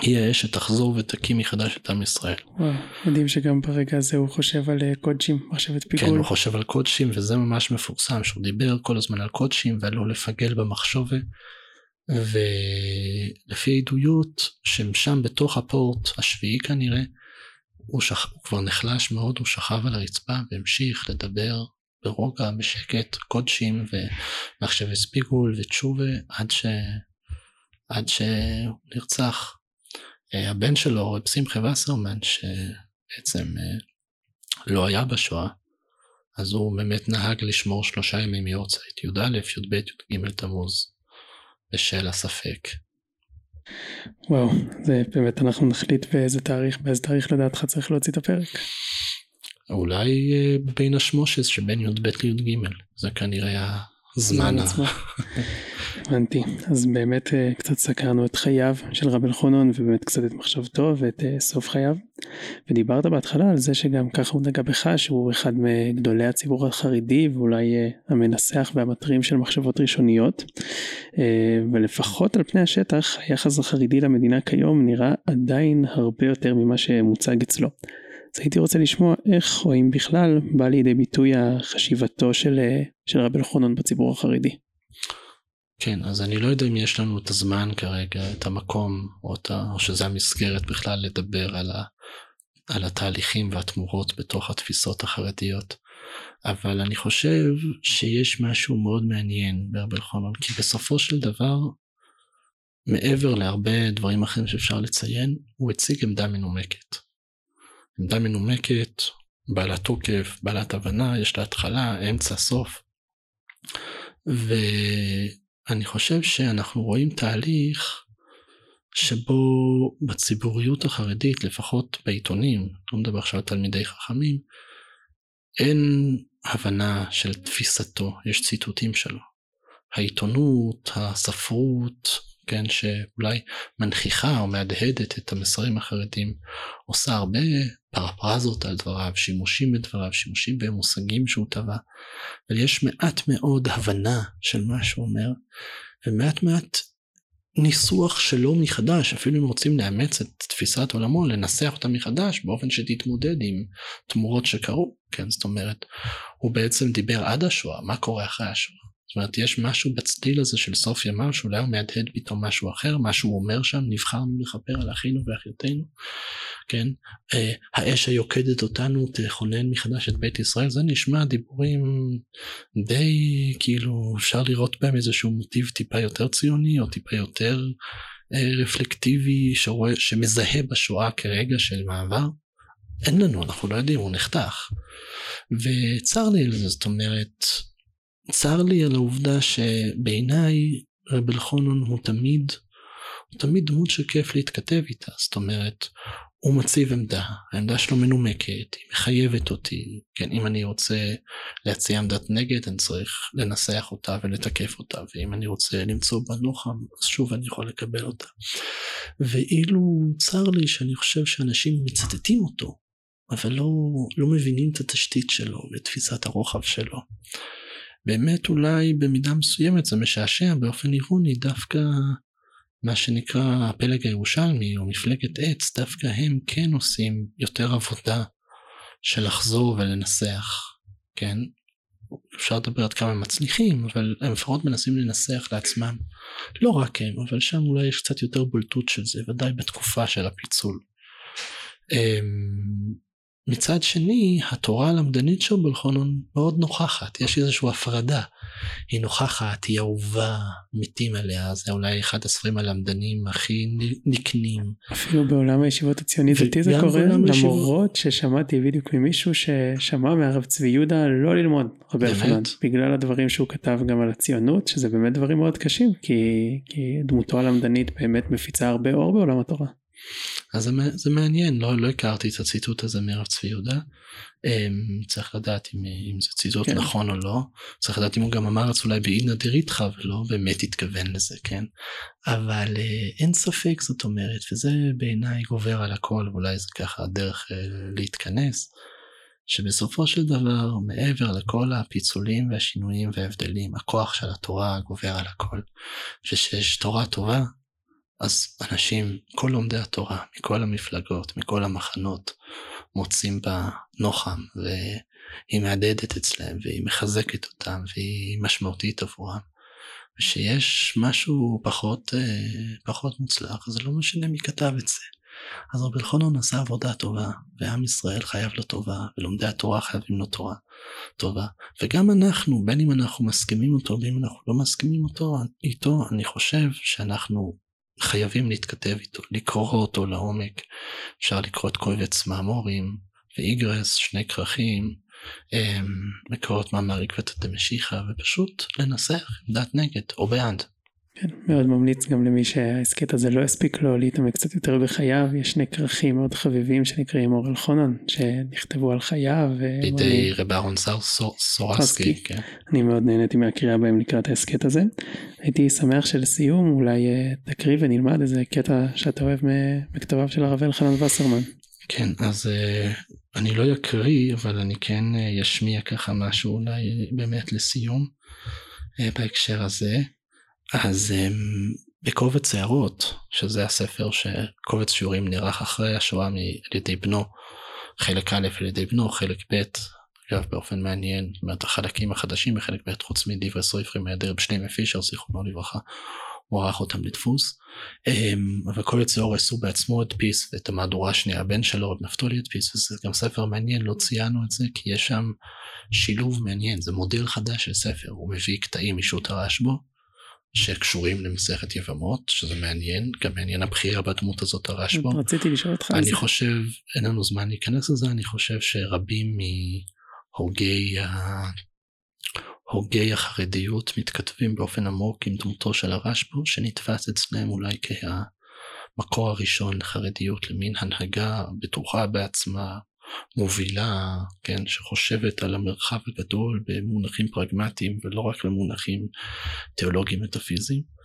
היא האש שתחזור ותקים מחדש את עם ישראל. וואו, מדהים שגם ברגע הזה הוא חושב על אה, קודשים, מחשבת פיגול. כן, הוא חושב על קודשים, וזה ממש מפורסם, שהוא דיבר כל הזמן על קודשים ועל לא לפגל במחשובה. ולפי עדויות שהם בתוך הפורט השביעי כנראה, הוא, שכ... הוא כבר נחלש מאוד, הוא שכב על הרצפה והמשיך לדבר ברוגע, בשקט, קודשים ומחשבי ספיגול ותשובה עד, ש... עד שהוא נרצח. אה, הבן שלו, רב שמחה וסרמן, שבעצם אה, לא היה בשואה, אז הוא באמת נהג לשמור שלושה ימים מיורצייט, י"א, י"ב, י"ג תמוז. בשל הספק. וואו, זה באמת אנחנו נחליט באיזה תאריך, באיזה תאריך לדעתך צריך להוציא את הפרק. אולי אה, בין השמושס שבין י"ב לי"ג, זה כנראה הזמן. הבנתי. אז באמת אה, קצת סקרנו את חייו של רבי אלחונון ובאמת קצת את מחשבתו ואת אה, סוף חייו. ודיברת בהתחלה על זה שגם ככה הוא נגע בך שהוא אחד מגדולי הציבור החרדי ואולי אה, המנסח והמטרים של מחשבות ראשוניות. ולפחות על פני השטח היחס החרדי למדינה כיום נראה עדיין הרבה יותר ממה שמוצג אצלו. הייתי רוצה לשמוע איך או אם בכלל בא לידי ביטוי החשיבתו של, של רבי אלחונון בציבור החרדי. כן, אז אני לא יודע אם יש לנו את הזמן כרגע, את המקום, או, את ה... או שזה המסגרת בכלל לדבר על, ה... על התהליכים והתמורות בתוך התפיסות החרדיות. אבל אני חושב שיש משהו מאוד מעניין בהרבה חומר, כי בסופו של דבר, מעבר להרבה דברים אחרים שאפשר לציין, הוא הציג עמדה מנומקת. עמדה מנומקת, בעלת תוקף, בעלת הבנה, יש לה התחלה, אמצע, סוף. ו... אני חושב שאנחנו רואים תהליך שבו בציבוריות החרדית, לפחות בעיתונים, לא מדבר עכשיו על תלמידי חכמים, אין הבנה של תפיסתו, יש ציטוטים שלו. העיתונות, הספרות, כן, שאולי מנכיחה או מהדהדת את המסרים החרדים, עושה הרבה פרפרזות על דבריו, שימושים בדבריו, שימושים במושגים שהוא טבע, אבל יש מעט מאוד הבנה של מה שהוא אומר, ומעט מעט ניסוח שלו מחדש, אפילו אם רוצים לאמץ את תפיסת עולמו, לנסח אותה מחדש באופן שתתמודד עם תמורות שקרו, כן, זאת אומרת, הוא בעצם דיבר עד השואה, מה קורה אחרי השואה. זאת אומרת, יש משהו בצליל הזה של סוף ימיו, שאולי הוא מהדהד פתאום משהו אחר, מה שהוא אומר שם, נבחרנו לכפר על אחינו ואחיותינו, כן? אה, האש היוקדת אותנו תכונן מחדש את בית ישראל, זה נשמע דיבורים די, כאילו, אפשר לראות בהם איזשהו מוטיב טיפה יותר ציוני, או טיפה יותר אה, רפלקטיבי, שרואה, שמזהה בשואה כרגע של מעבר. אין לנו, אנחנו לא יודעים, הוא נחתך. וצר לי על זה, זאת אומרת, צר לי על העובדה שבעיניי רב אלחונון הוא תמיד, הוא תמיד דמות שכיף להתכתב איתה, זאת אומרת, הוא מציב עמדה, העמדה שלו מנומקת, היא מחייבת אותי, כן, אם אני רוצה להציע עמדת נגד, אני צריך לנסח אותה ולתקף אותה, ואם אני רוצה למצוא בה נוחם, אז שוב אני יכול לקבל אותה. ואילו צר לי שאני חושב שאנשים מצטטים אותו, אבל לא, לא מבינים את התשתית שלו ואת תפיסת הרוחב שלו. באמת אולי במידה מסוימת זה משעשע באופן אירוני דווקא מה שנקרא הפלג הירושלמי או מפלגת עץ, דווקא הם כן עושים יותר עבודה של לחזור ולנסח, כן? אפשר לדבר עד כמה הם מצליחים, אבל הם לפחות מנסים לנסח לעצמם. לא רק הם, אבל שם אולי יש קצת יותר בולטות של זה, ודאי בתקופה של הפיצול. מצד שני, התורה הלמדנית של בלחונון מאוד נוכחת, יש איזושהי הפרדה. היא נוכחת, היא אהובה, מתים עליה, זה אולי אחד הספרים הלמדנים הכי נקנים. אפילו בעולם הישיבות הציונית דתי זה קורה, למרות ששמעתי בדיוק ממישהו ששמע מהרב צבי יהודה לא ללמוד רבי אלחנן, בגלל הדברים שהוא כתב גם על הציונות, שזה באמת דברים מאוד קשים, כי, כי דמותו הלמדנית באמת מפיצה הרבה אור בעולם התורה. אז זה, זה מעניין, לא, לא הכרתי את הציטוט הזה מרב צבי יהודה. Um, צריך לדעת אם, אם זה ציטוט כן. נכון או לא. צריך לדעת אם הוא גם אמר את זה אולי באידנא דריתחא ולא באמת התכוון לזה, כן? אבל uh, אין ספק, זאת אומרת, וזה בעיניי גובר על הכל, ואולי זה ככה הדרך uh, להתכנס. שבסופו של דבר, מעבר לכל הפיצולים והשינויים וההבדלים, הכוח של התורה גובר על הכל. ושיש תורה טובה, אז אנשים, כל לומדי התורה, מכל המפלגות, מכל המחנות, מוצאים בה נוחם, והיא מהדהדת אצלם, והיא מחזקת אותם, והיא משמעותית עבורם. ושיש משהו פחות, אה, פחות מוצלח, זה לא משנה מי כתב את זה. אז רבי אלחונון עשה עבודה טובה, ועם ישראל חייב לו טובה, ולומדי התורה חייבים לו תורה טובה. וגם אנחנו, בין אם אנחנו מסכימים אותו, ואם אנחנו לא מסכימים אותו, איתו, אני חושב שאנחנו חייבים להתכתב איתו, לקרוא אותו לעומק. אפשר לקרוא את קובץ מאמורים ואיגרס, שני כרכים, לקרוא את מאמר עקבתא דמשיחא ופשוט לנסח עמדת נגד או בעד. כן, מאוד ממליץ גם למי שההסכת הזה לא הספיק לו להתעמק קצת יותר בחייו, יש שני כרכים מאוד חביבים שנקראים אור אלחונן, שנכתבו על חייו. בידי רב אהרון סורסקי, כן. אני מאוד נהניתי מהקריאה בהם לקראת ההסכת הזה. הייתי שמח שלסיום אולי אה, תקריא ונלמד איזה קטע שאתה אוהב מכתביו של הרב אלחנן וסרמן. כן, אז אה, אני לא אקריא, אבל אני כן אשמיע אה, ככה משהו אולי באמת לסיום בהקשר הזה. אז um, בקובץ הערות, שזה הספר שקובץ שיעורים נערך אחרי השואה על ידי בנו, חלק א' על ידי בנו, חלק ב', אגב באופן מעניין, זאת אומרת החלקים החדשים בחלק ב' חוץ מדברי סופרים מהיעדר בשלימה פישר זיכרונו לברכה, הוא ערך אותם לדפוס. Um, אבל קובץ האורס הוא בעצמו הדפיס ואת המהדורה השנייה הבן שלו, את נפתולי הדפיס, וזה גם ספר מעניין, לא ציינו את זה כי יש שם שילוב מעניין, זה מודל חדש של ספר, הוא מביא קטעים משו"ת הרשב"ו. שקשורים למסכת יבמות, שזה מעניין, גם מעניין הבחירה בדמות הזאת הרשב"א. רציתי לשאול אותך על זה. אני חושב, אין לנו זמן להיכנס לזה, אני חושב שרבים מהוגי ה... הוגי החרדיות מתכתבים באופן עמוק עם דמותו של הרשב"א, שנתפס אצלם אולי כהמקור הראשון לחרדיות, למין הנהגה בטוחה בעצמה, מובילה, כן, שחושבת על המרחב הגדול במונחים פרגמטיים ולא רק במונחים תיאולוגיים מטאפיזיים.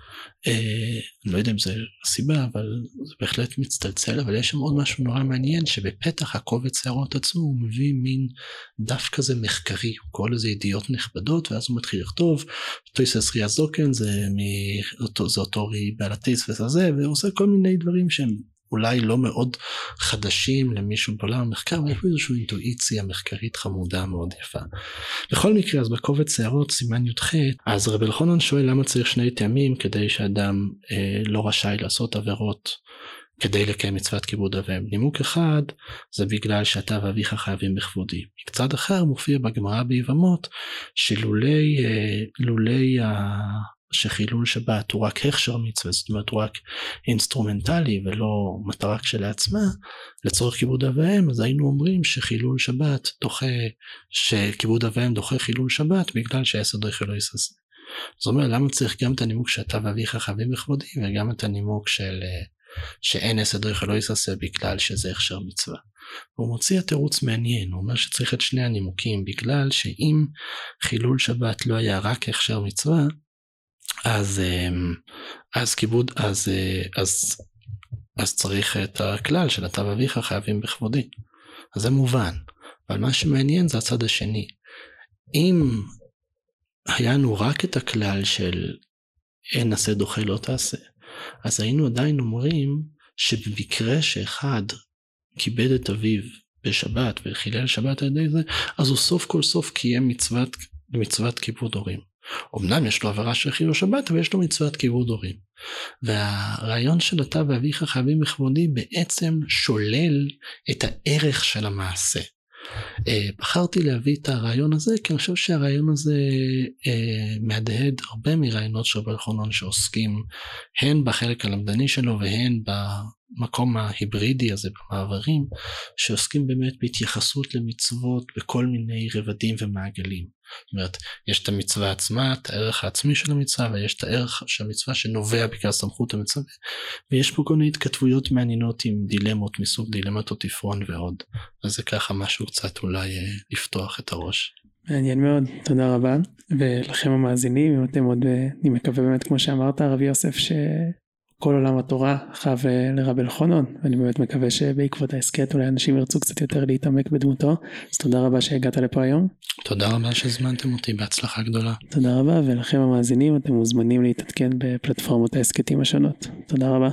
אה, אני לא יודע אם זה הסיבה, אבל זה בהחלט מצטלצל, אבל יש שם עוד משהו נורא מעניין, שבפתח הקובץ הערות עצמו הוא מביא מין דף כזה מחקרי, הוא קורא לזה ידיעות נכבדות, ואז הוא מתחיל לכתוב, טויסס ריאה זוקן זה, אותו רי בעלתיס וזה, והוא עושה כל מיני דברים שהם אולי לא מאוד חדשים למישהו בעולם המחקר, אבל יש פה איזושהי אינטואיציה מחקרית חמודה מאוד יפה. בכל מקרה, אז בקובץ הערות, סימן י"ח, אז רבי אלחונן שואל למה צריך שני טעמים כדי שאדם אה, לא רשאי לעשות עבירות כדי לקיים מצוות כיבוד אב ואם. נימוק אחד זה בגלל שאתה ואביך חייבים בכבודי. מצד אחר מופיע בגמרא ביבמות שלולי אה, שחילול שבת הוא רק הכשר מצווה, זאת אומרת הוא רק אינסטרומנטלי ולא מטרה כשלעצמה, לצורך כיבוד אב ואם, אז היינו אומרים שחילול שבת דוחה, שכיבוד אב ואם דוחה חילול שבת בגלל שעשה דוחה לא תעשה. זאת אומרת למה צריך גם את הנימוק שאתה ואביך חייבים בכבודי וגם את הנימוק של שאין עשד ריח לא יססה בגלל שזה הכשר מצווה. הוא מוציא תירוץ מעניין, הוא אומר שצריך את שני הנימוקים, בגלל שאם חילול שבת לא היה רק הכשר מצווה, אז, אמ, אז כיבוד, אז, אה, אז, אז צריך את הכלל של אתה ואביך חייבים בכבודי. אז זה מובן. אבל מה שמעניין זה הצד השני. אם היה לנו רק את הכלל של אין עשה דוחה לא תעשה, אז היינו עדיין אומרים שבמקרה שאחד כיבד את אביו בשבת וחילל שבת על ידי זה, אז הוא סוף כל סוף קיים מצוות, מצוות כיבוד הורים. אמנם יש לו עבירה של חילול שבת, אבל יש לו מצוות כיבוד הורים. והרעיון של אתה ואביך חייבים בכבודי בעצם שולל את הערך של המעשה. אה, בחרתי להביא את הרעיון הזה כי אני חושב שהרעיון הזה אה, מהדהד הרבה מרעיונות של רבי חונון שעוסקים הן בחלק הלמדני שלו והן במקום ההיברידי הזה במעברים שעוסקים באמת בהתייחסות למצוות בכל מיני רבדים ומעגלים. זאת אומרת, יש את המצווה עצמה, את הערך העצמי של המצווה, ויש את הערך של המצווה שנובע בגלל סמכות המצווה, ויש פה כל מיני התכתבויות מעניינות עם דילמות מסוג דילמת אותיפרון ועוד. אז זה ככה משהו קצת אולי אה, לפתוח את הראש. מעניין מאוד, תודה רבה. ולכם המאזינים, אם אתם עוד, אה, אני מקווה באמת כמו שאמרת, רבי יוסף, ש... כל עולם התורה חב אה, לרב אלחונון ואני באמת מקווה שבעקבות ההסכת אולי אנשים ירצו קצת יותר להתעמק בדמותו אז תודה רבה שהגעת לפה היום. תודה רבה שהזמנתם אותי בהצלחה גדולה. תודה רבה ולכם המאזינים אתם מוזמנים להתעדכן בפלטפורמות ההסכתים השונות. תודה רבה.